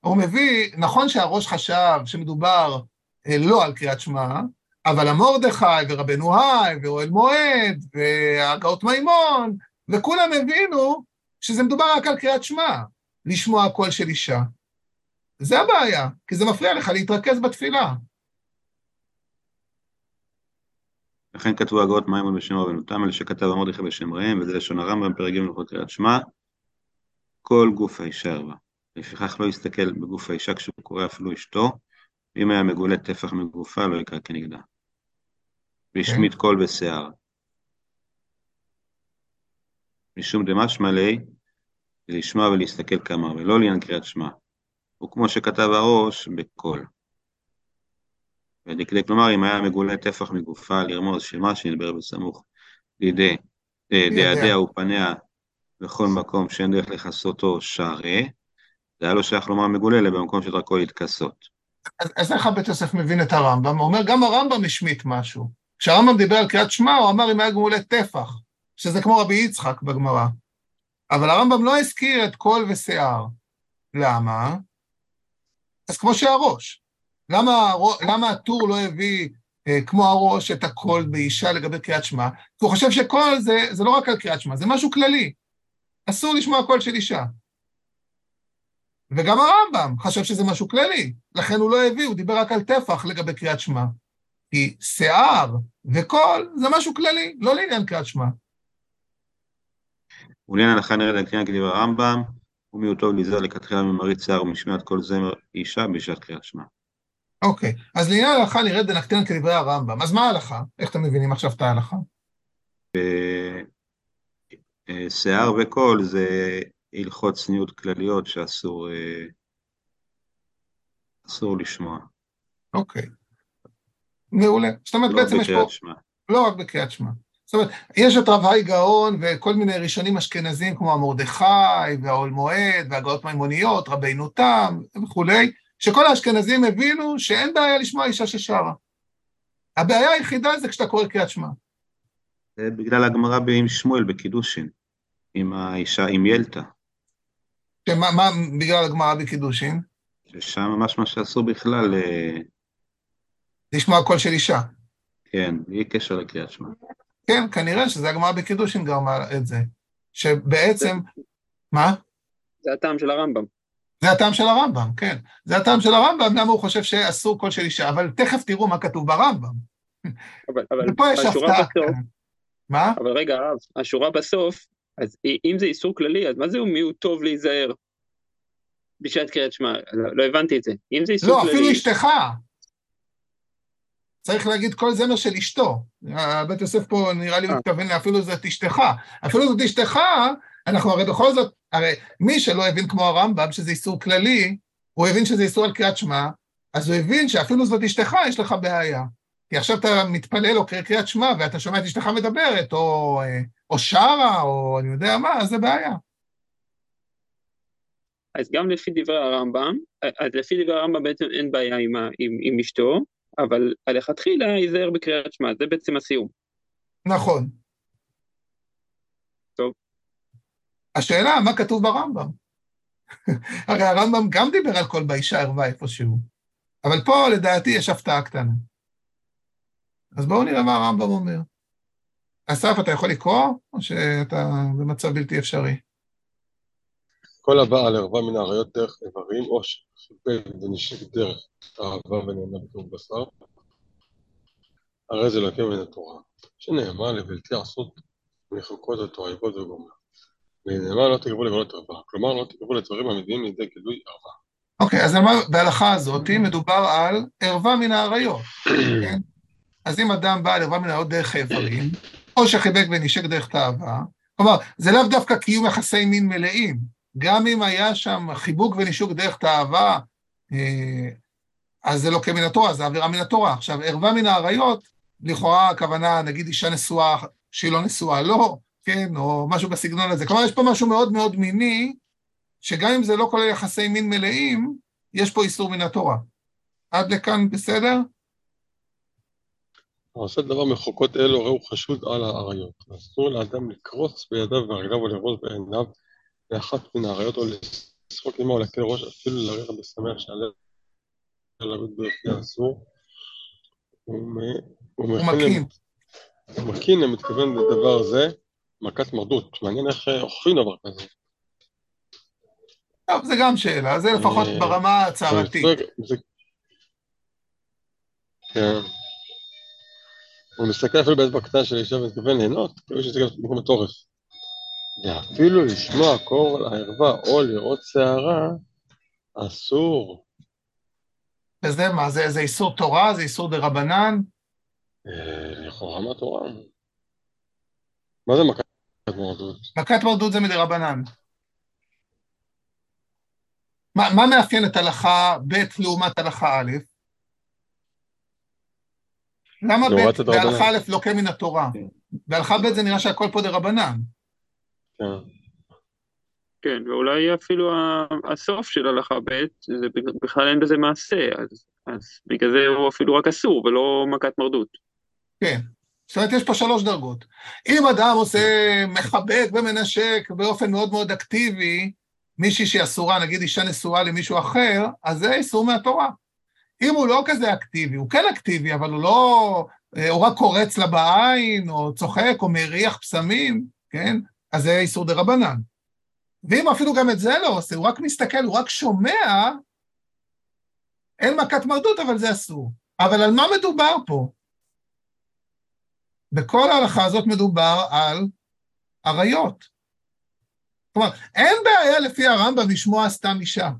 הוא מביא, נכון שהראש חשב שמדובר אה, לא על קריאת שמע, אבל המורדכי ורבנו האי ואוהל מועד והגאות מימון, וכולם הבינו שזה מדובר רק על קריאת שמע, לשמוע קול של אישה. זה הבעיה, כי זה מפריע לך להתרכז בתפילה. לכן כתבו הגאות מימון בשם רבנו תם, אלה שכתב המרדכי בשם ראם, וזה לשון הרמב"ם, פרק ג' הלכות קריאת שמע, כל גוף האישה ערווה. לפיכך לא יסתכל בגוף האישה כשהוא קורא אפילו אשתו, ואם היה מגולה טפח מגופה לא יקרא כנגדה. והשמיט כן. קול בשיער. משום דמשמע ליה, לשמוע ולהסתכל כמה, ולא לעניין קריאת שמע. וכמו שכתב הראש, בקול. ודקדק כלומר, אם היה מגולה טפח מגופה, לרמוז שמה שנדבר בסמוך לידי דעדיה ופניה בכל מקום שאין דרך לכסותו שרה, זה היה לו שייך לומר מגולה, אלא במקום שדרכו להתכסות. אז, אז איך הבית יוסף מבין את הרמב"ם? הוא אומר, גם הרמב"ם השמיט משהו. כשהרמב"ם דיבר על קריאת שמע, הוא אמר אם היה מגולה טפח, שזה כמו רבי יצחק בגמרא. אבל הרמב"ם לא הזכיר את קול ושיער. למה? אז כמו שהרא"ש. למה, למה הטור לא הביא, אה, כמו הרא"ש, את הקול באישה לגבי קריאת שמע? כי הוא חושב שקול זה, זה לא רק על קריאת שמע, זה משהו כללי. אסור לשמוע קול של אישה. וגם הרמב"ם חשב שזה משהו כללי, לכן הוא לא הביא, הוא דיבר רק על טפח לגבי קריאת שמע. כי שיער וקול זה משהו כללי, לא לעניין קריאת שמע. ולעניין הלכה נרד הקריאה כדבר הרמב"ם, ומיעוטו להיזהר לכתחילה ממראית שיער ומשמיעת כל זמר אישה בשעת קריאת שמע. אוקיי, אז לעניין ההלכה נרד דנקטן כדברי הרמב"ם. אז מה ההלכה? איך אתם מבינים עכשיו את ההלכה? אה, שיער וקול זה הלכות צניעות כלליות שאסור אה, אסור לשמוע. אוקיי. מעולה. זאת אומרת, לא בעצם יש פה... לא רק בקריאת שמע. זאת אומרת, יש את רב גאון וכל מיני ראשונים אשכנזים כמו המרדכי והעול מועד והגאות מימוניות, רבינו תם וכולי, שכל האשכנזים הבינו שאין בעיה לשמוע אישה ששרה. הבעיה היחידה זה כשאתה קורא קריאת שמע. זה בגלל הגמרא עם שמואל בקידושין, עם האישה, עם ילתא. שמה, מה בגלל הגמרא בקידושין? ששם ממש מה שאסור בכלל... אה, לשמוע קול של אישה. כן, בלי קשר לקריאת שמע. כן, כנראה שזה הגמרא בקידושין גרמה את זה. שבעצם... מה? זה הטעם של הרמב"ם. זה הטעם של הרמב"ם, כן. זה הטעם של הרמב"ם, למה הוא חושב שאסור קול של אישה, אבל תכף תראו מה כתוב ברמב"ם. אבל, אבל ופה יש הפתעה. מה? אבל רגע, הרב, השורה בסוף, אז אם זה איסור כללי, אז מה זה מיעוט טוב להיזהר בשעת קריאת שמע? לא, לא הבנתי את זה. אם זה איסור לא, כללי... לא, אפילו אשתך. צריך להגיד כל זמר של אשתו. בית יוסף פה נראה לי אה. מתכוון לאפילו זאת אשתך. אפילו זאת אשתך, אנחנו הרי בכל זאת, הרי מי שלא הבין כמו הרמב"ם שזה איסור כללי, הוא הבין שזה איסור על קריאת שמע, אז הוא הבין שאפילו זאת אשתך, יש לך בעיה. כי עכשיו אתה מתפלל או קריא קריאת שמע ואתה שומע את אשתך מדברת, או, או שרה, או אני יודע מה, אז זה בעיה. אז גם לפי דברי הרמב"ם, אז לפי דברי הרמב"ם בעצם אין בעיה עם, עם, עם אשתו, אבל הלכתחילה ייזהר בקריאת שמע, זה בעצם הסיום. נכון. טוב. השאלה, מה כתוב ברמב"ם? *laughs* הרי הרמב"ם גם דיבר על כל באישה ערווה איפשהו, אבל פה לדעתי יש הפתעה קטנה. אז בואו נראה מה הרמב"ם אומר. אסף, אתה יכול לקרוא, או שאתה במצב בלתי אפשרי? כל הבא על ערווה מן האריות דרך איברים, או שחיפל ונשק דרך אהבה ונהנה בתור בשר, הרי זה לקה מן התורה, שנאמר לבלתי עשות מחוקות התועבות וגומר. ונאמר לא תקרבו לגלות ערווה, כלומר לא תקרבו לדברים המגיעים לידי גילוי ערווה. אוקיי, אז בהלכה הזאת מדובר על ערווה מן האריות, כן? אז אם אדם בא לערווה מן האריות דרך איברים, או שחיבק ונשק דרך תאווה, כלומר, זה לאו דווקא קיום יחסי מין מלאים, גם אם היה שם חיבוק ונישוק דרך תאווה, אה, אז זה לא כמן התורה, זה עבירה מן התורה. עכשיו, ערווה מן האריות, לכאורה הכוונה, נגיד אישה נשואה שהיא לא נשואה לא, כן, או משהו בסגנון הזה. כלומר, יש פה משהו מאוד מאוד מיני, שגם אם זה לא כולל יחסי מין מלאים, יש פה איסור מן התורה. עד לכאן בסדר? העושה דבר מחוקות אלו, הוא חשוד על האריות. אסור לאדם לקרוץ בידיו וברגליו ולראות בעיניו לאחת מן האריות או לשחוק עמה או להקל ראש, אפילו לרדת בשמח שעליה לעבוד בפני אסור. הוא מקין. הוא מקין, הוא מתכוון לדבר זה, מכת מרדות. מעניין איך אוכפים דבר כזה. טוב, זה גם שאלה, זה לפחות אה, ברמה ההצהרתית. כן. הוא מסתכל אפילו באצבע קטנה של אישה ומתכוון ליהנות, כאילו שמסתכל במקום התורף. ואפילו לשמוע קור הערווה או לראות שערה, אסור. וזה מה, זה, זה איסור תורה? זה איסור דה רבנן? לכאורה מהתורה. מה זה מכת מרדות? מכת מרדות זה מדה רבנן. מה, מה מאפיין את הלכה ב' לעומת הלכה א'? למה ב' בהלכה א' לוקה מן התורה? בהלכה ב' זה נראה שהכל פה דה רבנן. כן. כן, ואולי אפילו הסוף של הלכה ב', זה בכלל אין בזה מעשה, אז, אז בגלל זה הוא אפילו רק אסור ולא מכת מרדות. כן, זאת אומרת, יש פה שלוש דרגות. אם אדם עושה, מחבק ומנשק באופן מאוד מאוד אקטיבי, מישהי שהיא אסורה, נגיד אישה נשואה למישהו אחר, אז זה איסור מהתורה. אם הוא לא כזה אקטיבי, הוא כן אקטיבי, אבל הוא לא, הוא רק קורץ לה בעין, או צוחק, או מריח פסמים, כן? אז זה איסור דה רבנן. ואם אפילו גם את זה לא עושה, הוא רק מסתכל, הוא רק שומע, אין מכת מרדות, אבל זה אסור. אבל על מה מדובר פה? בכל ההלכה הזאת מדובר על עריות. כלומר, אין בעיה לפי הרמב"ם לשמוע סתם אישה,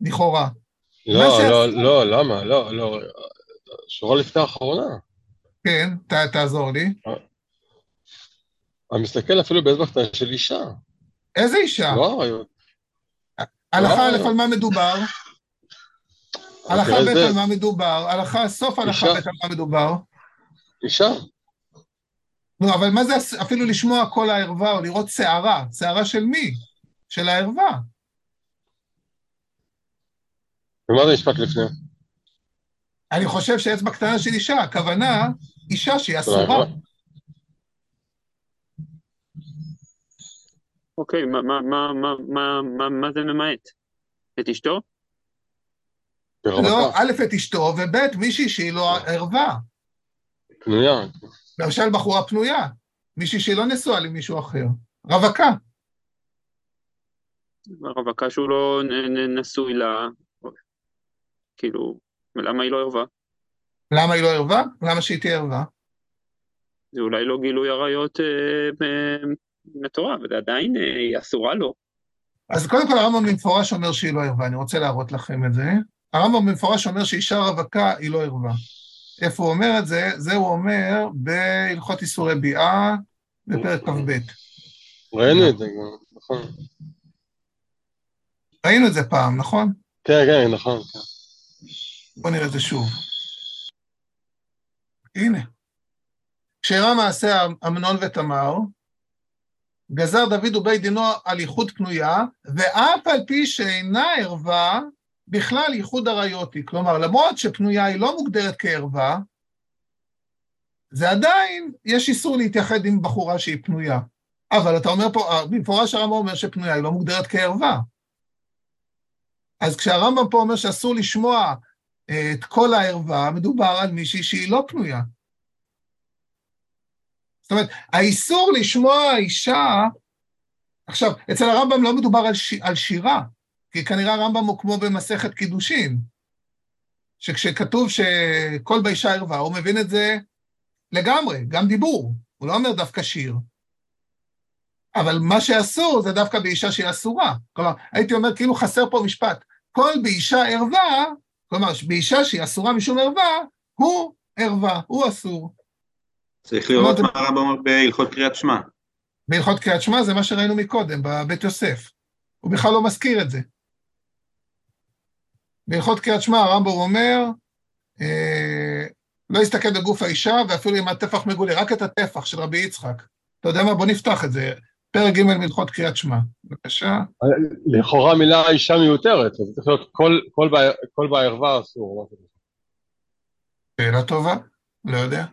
לכאורה. לא, לא, לא, למה? לא, לא, שורה לפני האחרונה. כן, ת, תעזור לי. אני מסתכל אפילו באצבע של אישה. איזה אישה? לא. הלכה לא א' עריות. על מה מדובר? *laughs* הלכה תראה ב' על מה מדובר? הלכה, סוף הלכה. ב' על מה מדובר? אישה. נו, אבל מה זה אפילו לשמוע קול הערווה או לראות שערה? שערה של מי? של הערווה. ומה זה משפט לפני? אני חושב שאצבע קטנה של אישה, הכוונה, אישה שהיא אסורה. אוקיי, מה, מה, מה, מה, מה, מה, מה זה ממעט? את אשתו? לא. א', את אשתו, וב', מישהי שהיא לא ערווה. פנויה. למשל בחורה פנויה, מישהי שהיא לא נשואה למישהו אחר. רווקה. הרווקה שהוא לא נשוי לה, כאילו, למה היא לא ערווה? למה היא לא ערווה? למה שהיא תהיה ערווה? זה אולי לא גילוי עריות אה, אה, מטורף, אבל עדיין אה, היא אסורה לו. אז קודם כל הרמב"ם במפורש אומר שהיא לא ערווה, אני רוצה להראות לכם את זה. הרמב"ם במפורש אומר שאישה רווקה היא לא ערווה. איפה הוא אומר את זה? זה הוא אומר בהלכות איסורי ביאה, בפרק כ"ב. ראינו את זה גם, נכון. ראינו את זה פעם, נכון? כן, כן, נכון. בואו נראה את זה שוב. הנה. כשאירע מעשה אמנון ותמר, גזר דוד ובית דינו על ייחוד פנויה, ואף על פי שאינה ערווה, בכלל ייחוד עריות היא. כלומר, למרות שפנויה היא לא מוגדרת כערווה, זה עדיין, יש איסור להתייחד עם בחורה שהיא פנויה. אבל אתה אומר פה, במפורש הרמב"ם אומר שפנויה היא לא מוגדרת כערווה. אז כשהרמב"ם פה אומר שאסור לשמוע אה, את כל הערווה, מדובר על מישהי שהיא לא פנויה. זאת אומרת, האיסור לשמוע אישה, עכשיו, אצל הרמב"ם לא מדובר על, ש... על שירה, כי כנראה הרמב"ם הוא כמו במסכת קידושין, שכשכתוב שכל באישה ערווה, הוא מבין את זה לגמרי, גם דיבור, הוא לא אומר דווקא שיר. אבל מה שאסור זה דווקא באישה שהיא אסורה. כלומר, הייתי אומר כאילו חסר פה משפט. כל באישה ערווה, כלומר, באישה שהיא אסורה משום ערווה, הוא ערווה, הוא אסור. צריך לראות מה הרמב"ם אומר בהלכות קריאת שמע. בהלכות קריאת שמע זה מה שראינו מקודם, בבית יוסף. הוא בכלל לא מזכיר את זה. בהלכות קריאת שמע הרמב"ם אומר, אה, לא יסתכל בגוף האישה ואפילו עם הטפח מגולה, רק את הטפח של רבי יצחק. אתה יודע מה? בוא נפתח את זה. פרק ג' מלכות קריאת שמע. בבקשה. לכאורה מילה אישה מיותרת, אז צריך להיות כל בערווה אסור. שאלה טובה, לא יודע.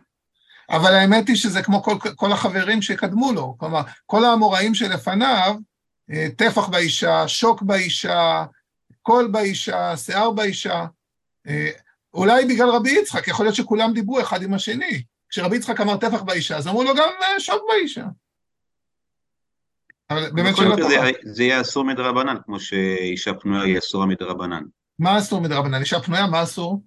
אבל האמת היא שזה כמו כל, כל החברים שקדמו לו, כלומר, כל האמוראים שלפניו, אה, טפח באישה, שוק באישה, קול באישה, שיער באישה, אה, אולי בגלל רבי יצחק, יכול להיות שכולם דיברו אחד עם השני. כשרבי יצחק אמר טפח באישה, אז אמרו לו גם אה, שוק באישה. אבל באמת שאלה טובה. זה יהיה אסור מדרבנן, כמו שאישה פנויה היא אסורה מדרבנן. מה אסור מדרבנן? אישה פנויה, מה אסור?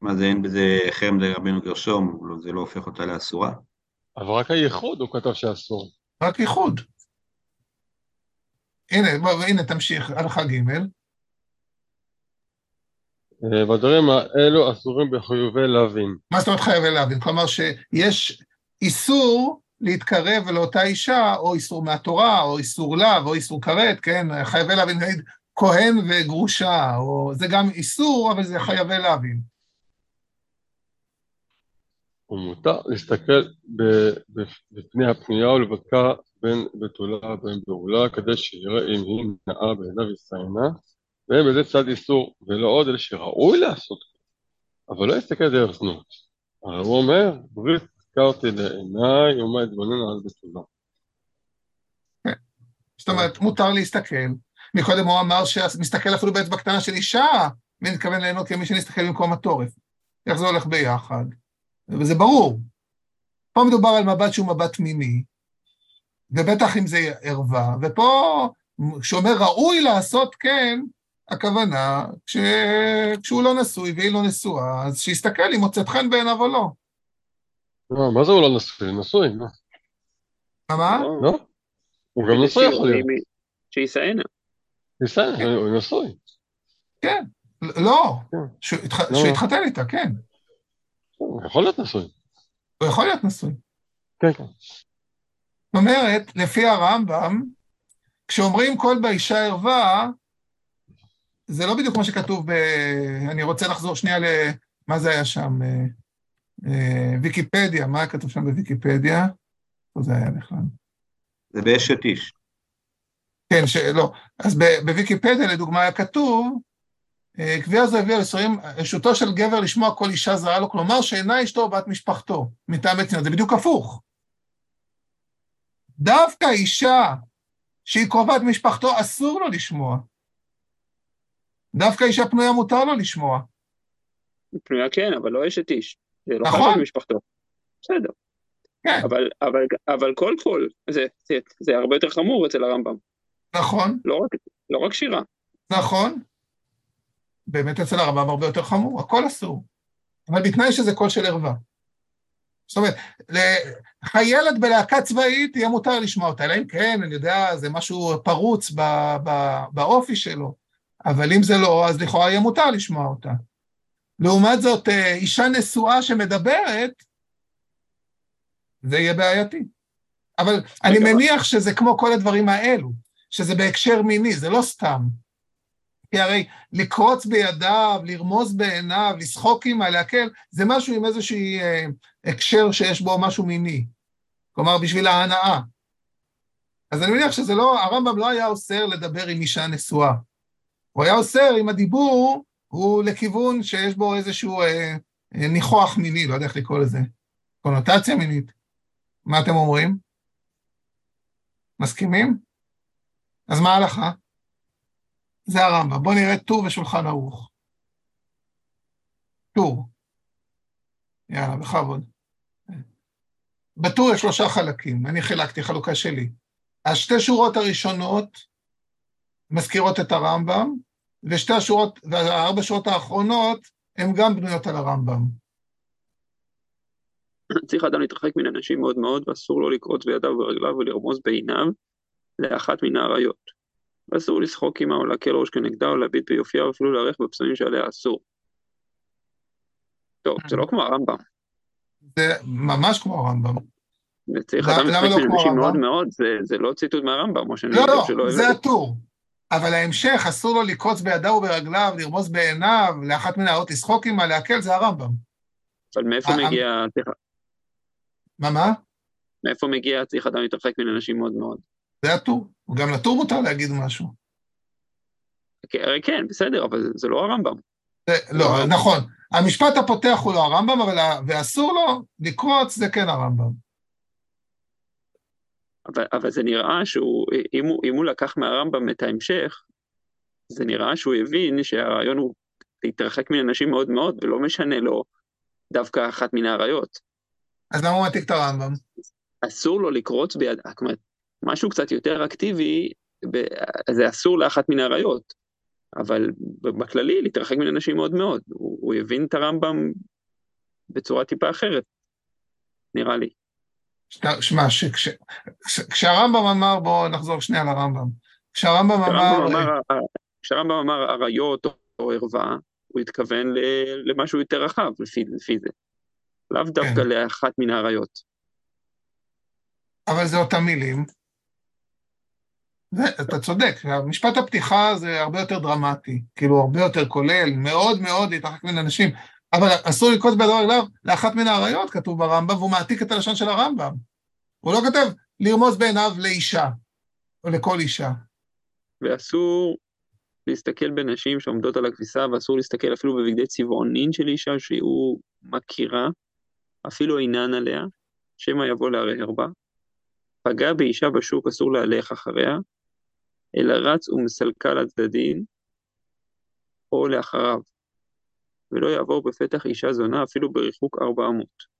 מה זה, אין בזה חרם לרבינו גרשום, לא, זה לא הופך אותה לאסורה? אבל רק הייחוד הוא כתב שאסור. רק ייחוד. הנה, בוא, הנה תמשיך, הלכה ג' והדברים האלו אסורים בחיובי להבין. מה זאת אומרת חיובי להבין? כלומר שיש איסור להתקרב לאותה אישה, או איסור מהתורה, או איסור לאו, או איסור כרת, כן? חייבי להבין, נגיד כהן וגרושה, או זה גם איסור, אבל זה חייבי להבין. ומותר להסתכל בפני הפנייה ולבדקה בין בתולה ובין בעולה, כדי שיראה אם היא נאה בעיניו ישאנה, ואין בזה צד איסור, ולא עוד אלה שראוי לעשות, אבל לא יסתכל דרך זנות. הרי הוא אומר, ברית הזכרתי לעיניי, ומה אתבונן על בתולה. זאת אומרת, מותר להסתכל. מקודם הוא אמר שמסתכל אפילו באצבע קטנה של אישה, מי מתכוון ליהנות כמי שנסתכל במקום התורף. איך זה הולך ביחד? וזה ברור. פה מדובר על מבט שהוא מבט מיני, ובטח אם זה ערווה, ופה, כשאומר ראוי לעשות כן, הכוונה, כש... כשהוא לא נשוי והיא לא נשואה, אז שיסתכל אם מוצאת חן בעיניו או לא. לא, מה זה הוא לא נשוי? נשוי, מה? מה? לא? הוא גם נשוי יכול להיות. שישאנה. שישאנה, הוא נשוי. כן, לא, שהוא יתחתן איתה, כן. הוא יכול להיות נשוי. הוא יכול להיות נשוי. כן, כן. זאת אומרת, לפי הרמב"ם, כשאומרים כל באישה ערווה, זה לא בדיוק כמו שכתוב ב... אני רוצה לחזור שנייה ל... מה זה היה שם? אה, אה, ויקיפדיה, מה היה כתוב שם בוויקיפדיה? איפה זה היה בכלל? זה באשת איש. כן, לא. אז בוויקיפדיה, לדוגמה, היה כתוב קביעה זו הביאה לסורים, רשותו של גבר לשמוע כל אישה זרה לו, כלומר שאינה אשתו או בת משפחתו, מטעם צניעות, זה בדיוק הפוך. דווקא אישה שהיא קרובת משפחתו, אסור לו לשמוע. דווקא אישה פנויה מותר לו לשמוע. פנויה כן, אבל לא אשת איש. זה לא נכון. משפחתו. בסדר. כן. אבל, אבל, אבל כל קול, זה, זה, זה הרבה יותר חמור אצל הרמב"ם. נכון. לא רק, לא רק שירה. נכון. באמת אצל הרמב"ם הרבה יותר חמור, הכל אסור. אבל בתנאי שזה קול של ערווה. זאת אומרת, חיילת בלהקה צבאית יהיה מותר לשמוע אותה, אלא אם כן, אני יודע, זה משהו פרוץ ב, ב, באופי שלו, אבל אם זה לא, אז לכאורה יהיה מותר לשמוע אותה. לעומת זאת, אה, אישה נשואה שמדברת, זה יהיה בעייתי. אבל אני מניח שזה כמו כל הדברים האלו, שזה בהקשר מיני, זה לא סתם. כי הרי לקרוץ בידיו, לרמוז בעיניו, לשחוק עימה, להקל, זה משהו עם איזשהו אה, הקשר שיש בו משהו מיני. כלומר, בשביל ההנאה. אז אני מניח שזה לא, הרמב"ם לא היה אוסר לדבר עם אישה נשואה. הוא היה אוסר אם הדיבור הוא לכיוון שיש בו איזשהו אה, אה, ניחוח מיני, לא יודע איך לקרוא לזה, קונוטציה מינית. מה אתם אומרים? מסכימים? אז מה ההלכה? זה הרמב"ם. בואו נראה טור ושולחן ערוך. טור. יאללה, בכבוד. בטור יש שלושה חלקים, אני חילקתי חלוקה שלי. השתי שורות הראשונות מזכירות את הרמב"ם, ושתי השורות, והארבע שורות האחרונות הן גם בנויות על הרמב"ם. צריך אדם להתרחק מן אנשים מאוד מאוד, ואסור לו לקרוץ בידיו וברגליו ולרמוז בעיניו לאחת מן האריות. ואסור לשחוק עמה או להקל ראש כנגדה או להביט ביופייה או אפילו להערך בפסמים שעליה אסור. טוב, זה לא כמו הרמב"ם. זה ממש כמו הרמב"ם. וצריך אדם להתרחק מן אנשים מאוד מאוד, זה לא ציטוט מהרמב"ם, או שאני... לא, לא, זה הטור. אבל ההמשך, אסור לו לקרוץ בידיו וברגליו, לרמוז בעיניו, לאחת מן האריות לשחוק עמה, להקל, זה הרמב"ם. אבל מאיפה מגיע... מה, מה? מאיפה מגיע צריך אדם להתרחק מן אנשים מאוד מאוד? זה הטור. גם לטור מותר להגיד משהו. הרי כן, בסדר, אבל זה לא הרמב"ם. לא, נכון. המשפט הפותח הוא לא הרמב"ם, אבל ואסור לו לקרוץ, זה כן הרמב"ם. אבל, אבל זה נראה שהוא, אם הוא, אם הוא לקח מהרמב"ם את ההמשך, זה נראה שהוא הבין שהרעיון הוא להתרחק מן אנשים מאוד מאוד, ולא משנה לו דווקא אחת מן האריות. אז למה הוא מעתיק את הרמב"ם? אסור לו לקרוץ ביד, זאת אומרת, משהו קצת יותר אקטיבי, זה אסור לאחת מן האריות, אבל בכללי להתרחק מן אנשים מאוד מאוד. הוא, הוא הבין את הרמב"ם בצורה טיפה אחרת, נראה לי. שמע, כשהרמב"ם אמר, בואו נחזור שנייה לרמב"ם. כשהרמב"ם אמר... כשהרמב"ם אמר אריות או ערווה, הוא התכוון למשהו יותר רחב לפי, לפי זה. לאו דווקא כן. לאחת מן האריות. אבל זה אותם מילים. אתה צודק, משפט הפתיחה זה הרבה יותר דרמטי, כאילו הרבה יותר כולל, מאוד מאוד להתרחק מן אנשים. אבל אסור לקרוץ בידו רגליו לאחת מן האריות, כתוב ברמב"ם, והוא מעתיק את הלשון של הרמב"ם. הוא לא כותב לרמוז בעיניו לאישה, או לכל אישה. ואסור להסתכל בנשים שעומדות על הכביסה, ואסור להסתכל אפילו בבגדי צבעונין של אישה שהוא מכירה, אפילו אינן עליה, שמא יבוא לערער בה. פגע באישה בשוק, אסור להלך אחריה, אלא רץ ומסלקה לצדדים, או לאחריו. ולא יעבור בפתח אישה זונה אפילו בריחוק ארבע אמות.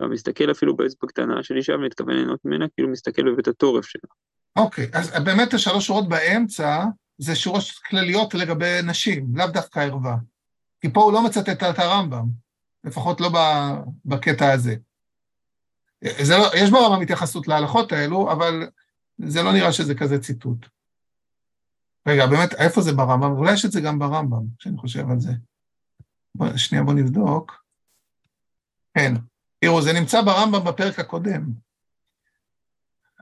והמסתכל אפילו באצבע קטנה של אישה ומתכוון ליהנות ממנה כאילו מסתכל בבית התורף שלה. אוקיי, okay, אז באמת השלוש שורות באמצע זה שורות כלליות לגבי נשים, לאו דווקא ערווה. כי פה הוא לא מצטט את הרמב"ם, לפחות לא בקטע הזה. זה לא, יש ברמב"ם התייחסות להלכות האלו, אבל זה לא נראה שזה כזה ציטוט. רגע, באמת, איפה זה ברמב"ם? אולי יש את זה גם ברמב"ם, כשאני חושב על זה. בוא, שנייה, בוא נבדוק. כן, תראו, זה נמצא ברמב"ם בפרק הקודם.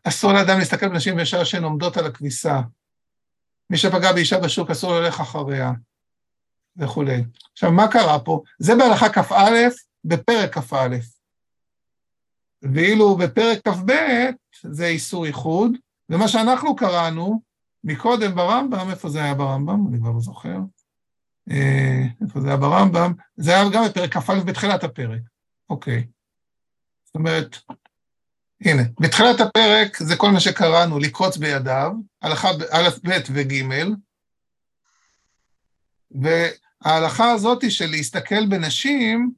אסור לאדם להסתכל בנשים בשעה שהן עומדות על הכביסה. מי שפגע באישה בשוק אסור ללך אחריה, וכולי. עכשיו, מה קרה פה? זה בהלכה כ"א, בפרק כ"א. ואילו בפרק כ"ב זה איסור איחוד, ומה שאנחנו קראנו מקודם ברמב"ם, איפה זה היה ברמב"ם? אני כבר לא זוכר. אה, איפה זה היה ברמב"ם? זה היה גם בפרק כ"א בתחילת הפרק. אוקיי. זאת אומרת, הנה, בתחילת הפרק זה כל מה שקראנו, לקרוץ בידיו, הלכה א', ב' וג', וההלכה הזאת של להסתכל בנשים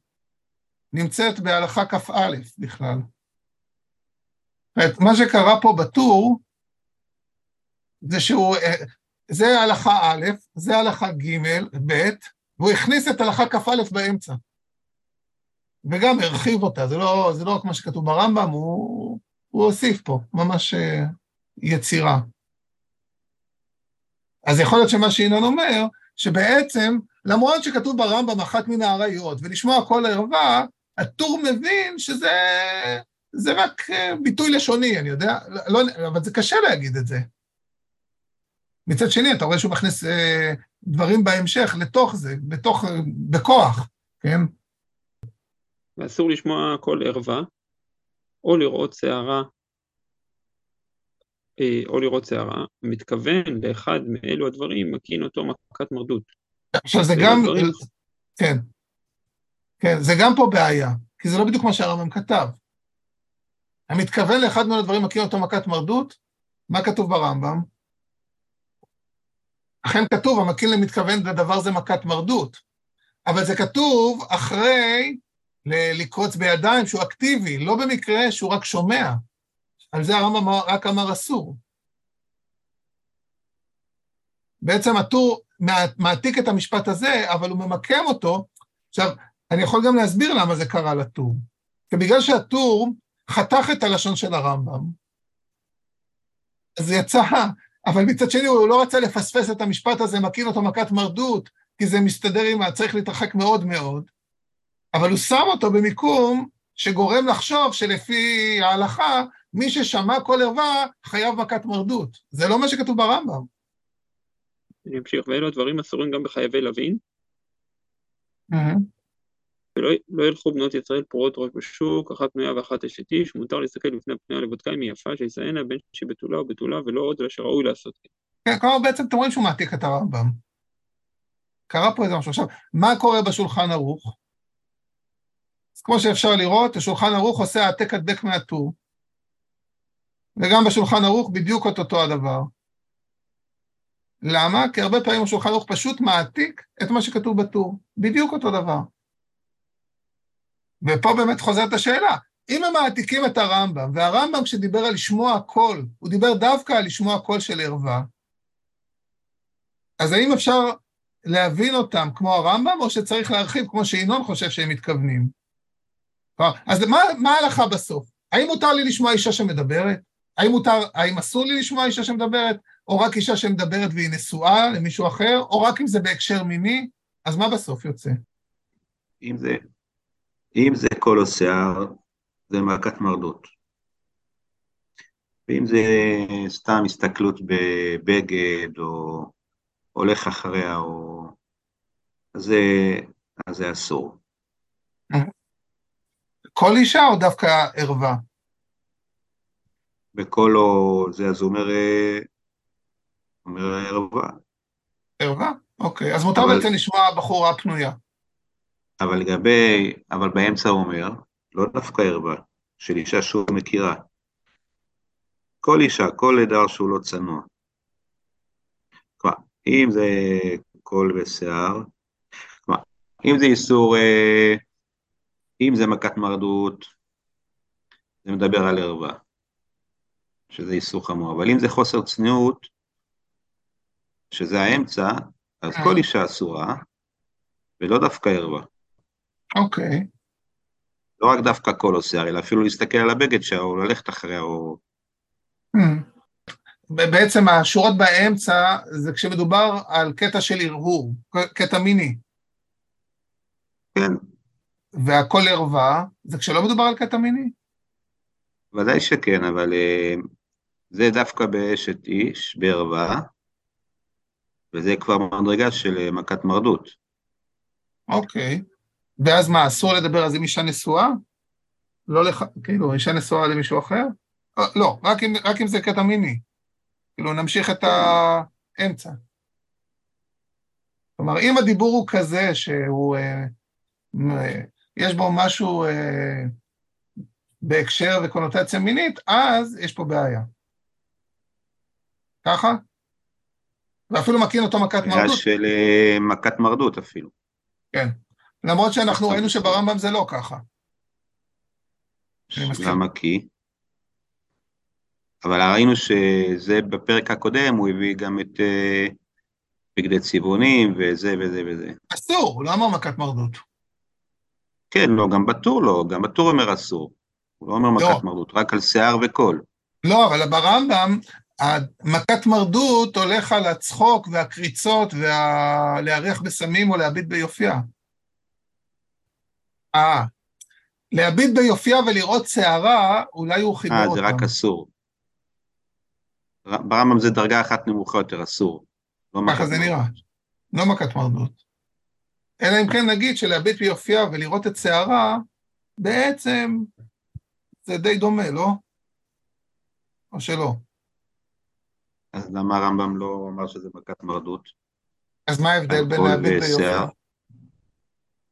נמצאת בהלכה כ"א בכלל. מה שקרה פה בטור, זה שהוא, זה הלכה א', זה הלכה ג', ב', והוא הכניס את הלכה כ"א באמצע. וגם הרחיב אותה, זה לא, זה לא רק מה שכתוב ברמב"ם, הוא, הוא הוסיף פה, ממש אה, יצירה. אז יכול להיות שמה שינון אומר, שבעצם, למרות שכתוב ברמב"ם אחת מן האריות, ולשמוע כל ערווה, הטור מבין שזה זה רק אה, ביטוי לשוני, אני יודע, לא, אבל זה קשה להגיד את זה. מצד שני, אתה רואה שהוא מכניס אה, דברים בהמשך לתוך זה, בתוך, בכוח, כן? ואסור לשמוע קול ערווה, או לראות שערה אה, או לראות שערה, מתכוון לאחד מאלו הדברים, מקין אותו מכת מרדות. עכשיו זה גם, כן, כן, זה גם פה בעיה, כי זה לא בדיוק מה שהרמב"ם כתב. המתכוון לאחד מהדברים מכיר אותו מכת מרדות, מה כתוב ברמב"ם? אכן כתוב, המקין למתכוון לדבר זה מכת מרדות, אבל זה כתוב אחרי לקרוץ בידיים שהוא אקטיבי, לא במקרה שהוא רק שומע. על זה הרמב"ם רק אמר אסור. בעצם הטור מעתיק את המשפט הזה, אבל הוא ממקם אותו. עכשיו, אני יכול גם להסביר למה זה קרה לטור. כי בגלל שהטור חתך את הלשון של הרמב"ם, אז יצא, אבל מצד שני הוא לא רצה לפספס את המשפט הזה, מקין אותו מכת מרדות, כי זה מסתדר עם, צריך להתרחק מאוד מאוד, אבל הוא שם אותו במיקום שגורם לחשוב שלפי ההלכה, מי ששמע כל ערווה חייב מכת מרדות. זה לא מה שכתוב ברמב"ם. אני אמשיך, ואלו הדברים אסורים גם בחייבי לווין. Mm-hmm. ולא לא ילכו בנות ישראל פרועות ראש בשוק, אחת פנויה ואחת אשת איש, מותר להסתכל לפני הפנויה לבודקה אם היא יפה, שישאנה בין שבתולה או בתולה, ולא עוד אלא שראוי לעשות כן. כן, כלומר בעצם אתם רואים שהוא מעתיק את הרמב"ם. קרה פה איזה משהו. עכשיו, מה קורה בשולחן ערוך? אז כמו שאפשר לראות, השולחן ערוך עושה העתק הדבק מהטור. וגם בשולחן ערוך בדיוק את אותו הדבר. למה? כי הרבה פעמים השולחן ערוך פשוט מעתיק את מה שכתוב בטור. בדיוק אותו דבר. ופה באמת חוזרת השאלה, אם הם מעתיקים את הרמב"ם, והרמב"ם כשדיבר על לשמוע קול, הוא דיבר דווקא על לשמוע קול של ערווה, אז האם אפשר להבין אותם כמו הרמב"ם, או שצריך להרחיב כמו שינון חושב שהם מתכוונים? אז מה, ההלכה בסוף? האם מותר לי לשמוע אישה שמדברת? האם מותר, האם אסור לי לשמוע אישה שמדברת? או רק אישה שמדברת והיא נשואה למישהו אחר? או רק אם זה בהקשר מיני? אז מה בסוף יוצא? אם זה אם זה כל השיער, זה מכת מרדות. ואם זה סתם הסתכלות בבגד, או הולך אחריה, או... אז זה, אז זה אסור. כל אישה או דווקא ערווה? בכל או זה, אז הוא אומר, אומר ערווה. ערווה? אוקיי, אז מותר אבל... בעצם לשמוע בחורה פנויה. אבל לגבי, אבל באמצע הוא אומר, לא דווקא ערווה, של אישה שהוא מכירה. כל אישה, כל עדר שהוא לא צנוע. כלומר, אם זה קול ושיער, כלומר, אם זה איסור, אה, אם זה מכת מרדות, זה מדבר על ערווה, שזה איסור חמור, אבל אם זה חוסר צניעות, שזה האמצע, אז כל אישה אסורה, ולא דווקא ערווה. אוקיי. לא רק דווקא כל עושה, אלא אפילו להסתכל על הבגד שלה, או ללכת אחריה, או... Hmm. בעצם השורות באמצע זה כשמדובר על קטע של הרהור, קטע מיני. כן. והכל ערווה, זה כשלא מדובר על קטע מיני? ודאי שכן, אבל אה, זה דווקא באשת איש, בערווה, וזה כבר מדרגה של אה, מכת מרדות. אוקיי. ואז מה, אסור לדבר אז עם אישה נשואה? לא לך, כאילו, אישה נשואה למישהו אחר? אה, לא, רק אם, רק אם זה קטע מיני. כאילו, נמשיך את האמצע. כלומר, אם הדיבור הוא כזה שהוא, אה, אה, יש בו משהו אה, בהקשר וקונוטציה מינית, אז יש פה בעיה. ככה? ואפילו מקין אותו מכת מרדות. של מכת מרדות אפילו. כן. למרות שאנחנו ראינו שברמב"ם זה לא ככה. למה כי? אבל ראינו שזה בפרק הקודם, הוא הביא גם את uh, בגדי צבעונים וזה וזה וזה. אסור, הוא לא אמר מכת מרדות. כן, לא, גם בטור לא, גם בטור אומר אסור. הוא לא אומר לא. מכת מרדות, רק על שיער וקול. לא, אבל ברמב"ם, מכת מרדות הולך על הצחוק והקריצות ולהריח בסמים או להביט ביופייה. אה, להביט ביופייה ולראות שערה, אולי הוא חיבר אותם. אה, זה רק אסור. ברמב"ם זה דרגה אחת נמוכה יותר, אסור. לא ככה זה נראה. לא מכת מרדות. אלא אם כן נגיד שלהביט ביופייה ולראות את שערה, בעצם זה די דומה, לא? או שלא? אז למה הרמב"ם לא אמר שזה מכת מרדות? אז מה ההבדל בין להביט ביופה?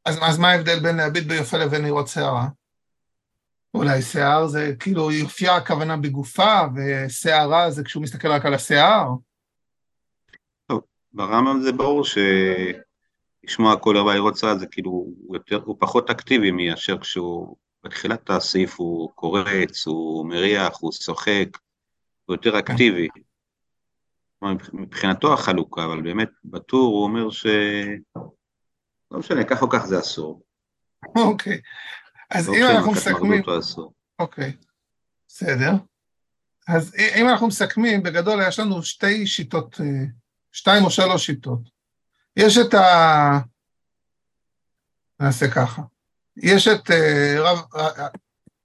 אז, אז מה ההבדל בין להביט ביופה לבין לראות שערה? אולי שיער זה כאילו יופייה הכוונה בגופה, ושערה זה כשהוא מסתכל רק על השיער. טוב, ברמב"ם זה ברור שלשמוע כל הרבה לראות שיער זה כאילו, הוא, יותר, הוא פחות אקטיבי מאשר כשהוא, בתחילת הסעיף הוא קורץ, הוא מריח, הוא שוחק, הוא יותר כן. אקטיבי. מבחינתו החלוקה, אבל באמת בטור הוא אומר ש... לא משנה, כך או כך זה אסור. אוקיי. אז אם אנחנו מסכמים... אוקיי, בסדר. אז אם אנחנו מסכמים, בגדול יש לנו שתי שיטות, אה, שתיים או שלוש שיטות. יש את ה... נעשה ככה. יש את אה, רב,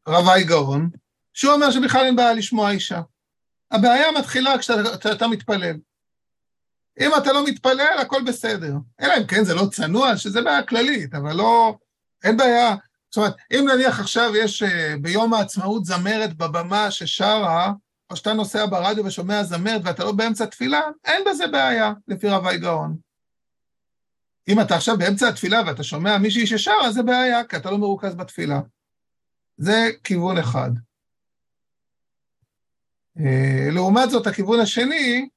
רב האי גאון, שהוא אומר שבכלל אין בעיה לשמוע אישה. הבעיה מתחילה כשאתה מתפלל. אם אתה לא מתפלל, הכל בסדר. אלא אם כן זה לא צנוע, שזה בעיה כללית, אבל לא... אין בעיה. זאת אומרת, אם נניח עכשיו יש uh, ביום העצמאות זמרת בבמה ששרה, או שאתה נוסע ברדיו ושומע זמרת ואתה לא באמצע תפילה, אין בזה בעיה, לפי רבי גאון. אם אתה עכשיו באמצע התפילה ואתה שומע מישהי ששרה, זה בעיה, כי אתה לא מרוכז בתפילה. זה כיוון אחד. Uh, לעומת זאת, הכיוון השני,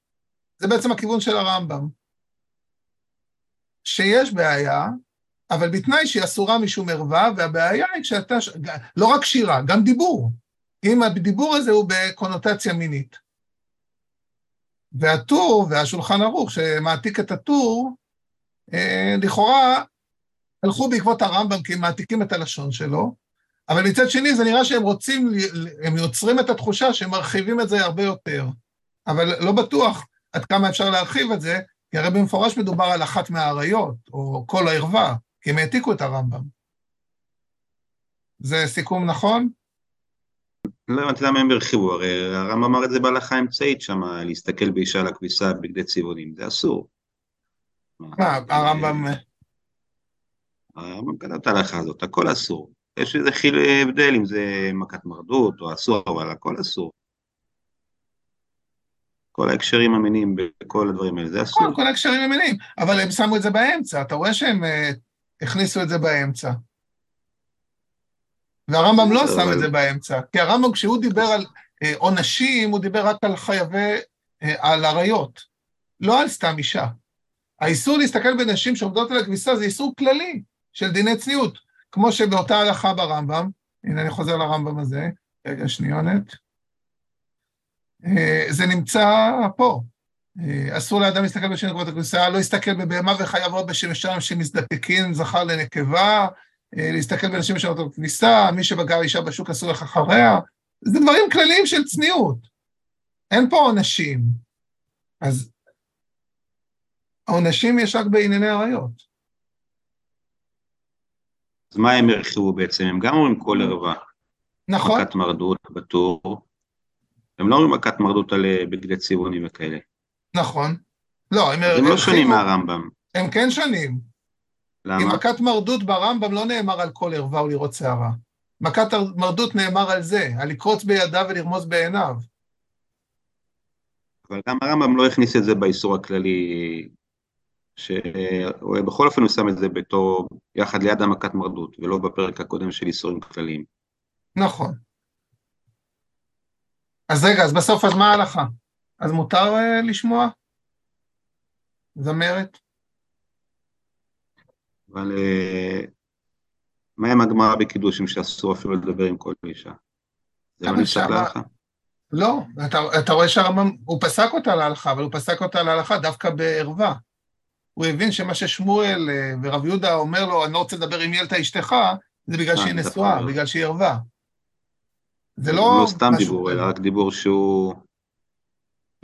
זה בעצם הכיוון של הרמב"ם. שיש בעיה, אבל בתנאי שהיא אסורה משום ערווה, והבעיה היא כשאתה, לא רק שירה, גם דיבור. אם הדיבור הזה הוא בקונוטציה מינית. והטור והשולחן ערוך שמעתיק את הטור, אה, לכאורה הלכו בעקבות הרמב"ם כי הם מעתיקים את הלשון שלו, אבל מצד שני זה נראה שהם רוצים, הם יוצרים את התחושה שהם מרחיבים את זה הרבה יותר. אבל לא בטוח עד כמה אפשר להרחיב את זה, כי הרי במפורש מדובר על אחת מהאריות, או כל הערווה, כי הם העתיקו את הרמב"ם. זה סיכום נכון? לא הבנתי למה הם הרחיבו, הרי הרמב"ם אמר את זה בהלכה האמצעית שם, להסתכל באישה על הכביסה בגדי צבעונים, זה אסור. מה, הרמב"ם... הרמב"ם כתב את ההלכה הזאת, הכל אסור. יש איזה חיל הבדל אם זה מכת מרדות או אסור, אבל הכל אסור. כל ההקשרים המיניים בכל הדברים האלה, זה אסור. כל, ההקשרים המיניים, אבל הם שמו את זה באמצע, אתה רואה שהם uh, הכניסו את זה באמצע. והרמב"ם לא שם את זה באמצע, כי הרמב"ם כשהוא דיבר על עונשים, הוא דיבר רק על חייבי, uh, על עריות, לא על סתם אישה. האיסור להסתכל בנשים שעומדות על הכביסה זה איסור כללי של דיני צניעות, כמו שבאותה הלכה ברמב"ם, הנה אני חוזר לרמב"ם הזה, רגע שניונת, אה, זה נמצא פה. אה, אסור לאדם להסתכל בשם נקבות הכביסה, לא להסתכל בבהמה וחייבות בשם שם שמזדקקין זכר לנקבה, אה, להסתכל בנשים בשם הכביסה, מי שבגר אישה בשוק אסור לך אחריה, זה דברים כלליים של צניעות. אין פה עונשים. אז העונשים יש רק בענייני עריות. אז מה הם הרחיבו בעצם? הם גם אומרים כל ערווה. נכון. מכת מרדות בטור. הם לא אומרים מכת מרדות על אה, בגדי צבעונים וכאלה. נכון. לא, הם... הם לא שונים מהרמב"ם. הם כן שונים. למה? כי מכת מרדות ברמב"ם לא נאמר על כל ערווה או לראות שערה. מכת מרדות נאמר על זה, על לקרוץ בידיו ולרמוז בעיניו. אבל גם הרמב"ם לא הכניס את זה באיסור הכללי, שבכל אופן הוא שם את זה בתור, יחד ליד המכת מרדות, ולא בפרק הקודם של איסורים כלליים. נכון. אז רגע, אז בסוף אז מה ההלכה? אז מותר uh, לשמוע? זמרת? אבל uh, מה עם הגמרא בקידושים שאסור אפילו לדבר עם כל אישה? זה לא נפסק להלכה? לא, אתה, אתה רואה שהרמב"ם, הוא פסק אותה להלכה, אבל הוא פסק אותה להלכה דווקא בערווה. הוא הבין שמה ששמואל אה, ורב יהודה אומר לו, אני לא רוצה לדבר עם ילתה אשתך, זה בגלל שהיא נשואה, בגלל שהיא ערווה. זה לא... לא סתם דיבור, אלא רק דיבור שהוא...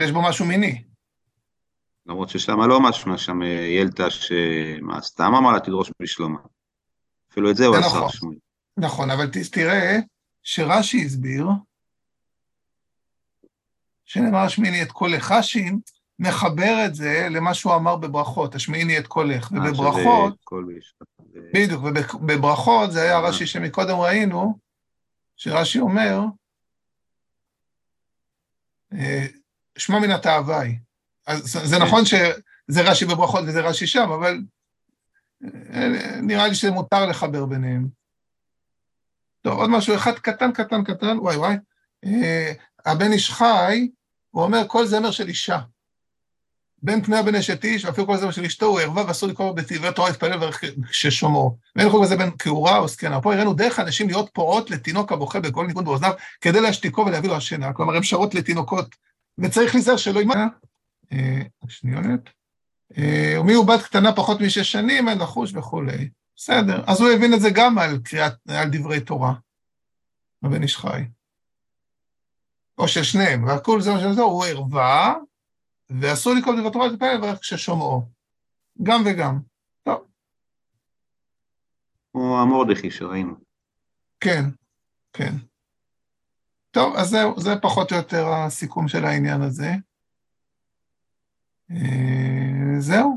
יש בו משהו מיני. למרות ששם לא משהו, שם אה, ילתה שמה, סתם אמר לה תדרוש בשלומה. אפילו את זה הוא עשה שמואל. נכון, אבל תראה שרש"י הסביר, שנאמר השמיני את קולך שין, מחבר את זה למה שהוא אמר בברכות, השמיני את קולך, אה, ובברכות, בדיוק, ובברכות זה היה רש"י שמקודם ראינו, שרש"י אומר, אה, שמע מן התאווה היא. אז זה נכון שזה רש"י בברכות וזה רש"י שם, אבל אה, נראה לי שמותר לחבר ביניהם. טוב, עוד משהו אחד קטן, קטן, קטן, וואי וואי. אה, הבן איש חי, הוא אומר, כל זמר של אישה. בין פני הבן אשת איש, ואפילו כל זמר של אשתו, הוא ערווה ואסור לקרוא בתיבי תורה להתפלל כששומעו. ואין חוג לזה בין כעורה או זקנה. פה הראינו דרך אנשים להיות פורעות לתינוק הבוכה בכל ניגון באוזניו, כדי להשתיקו ולהביא לו השינה. כלומר, הם שרות לתינוקות, וצריך להיזהר שלא יימנע. אה, שניונת. אה, ומי הוא בת קטנה פחות משש שנים, אין לחוש וכולי. בסדר, אז הוא הבין את זה גם על קריאת, על דברי תורה, הבן איש חי. או של שניהם, והכול זה מה שזה, הוא ערווה, ואסור לקרוא דברי תורה להתפלל רק כששומעו. גם וגם. טוב. כמו המורדכי שראינו. כן, כן. טוב, אז זהו, זה פחות או יותר הסיכום של העניין הזה. אה, זהו.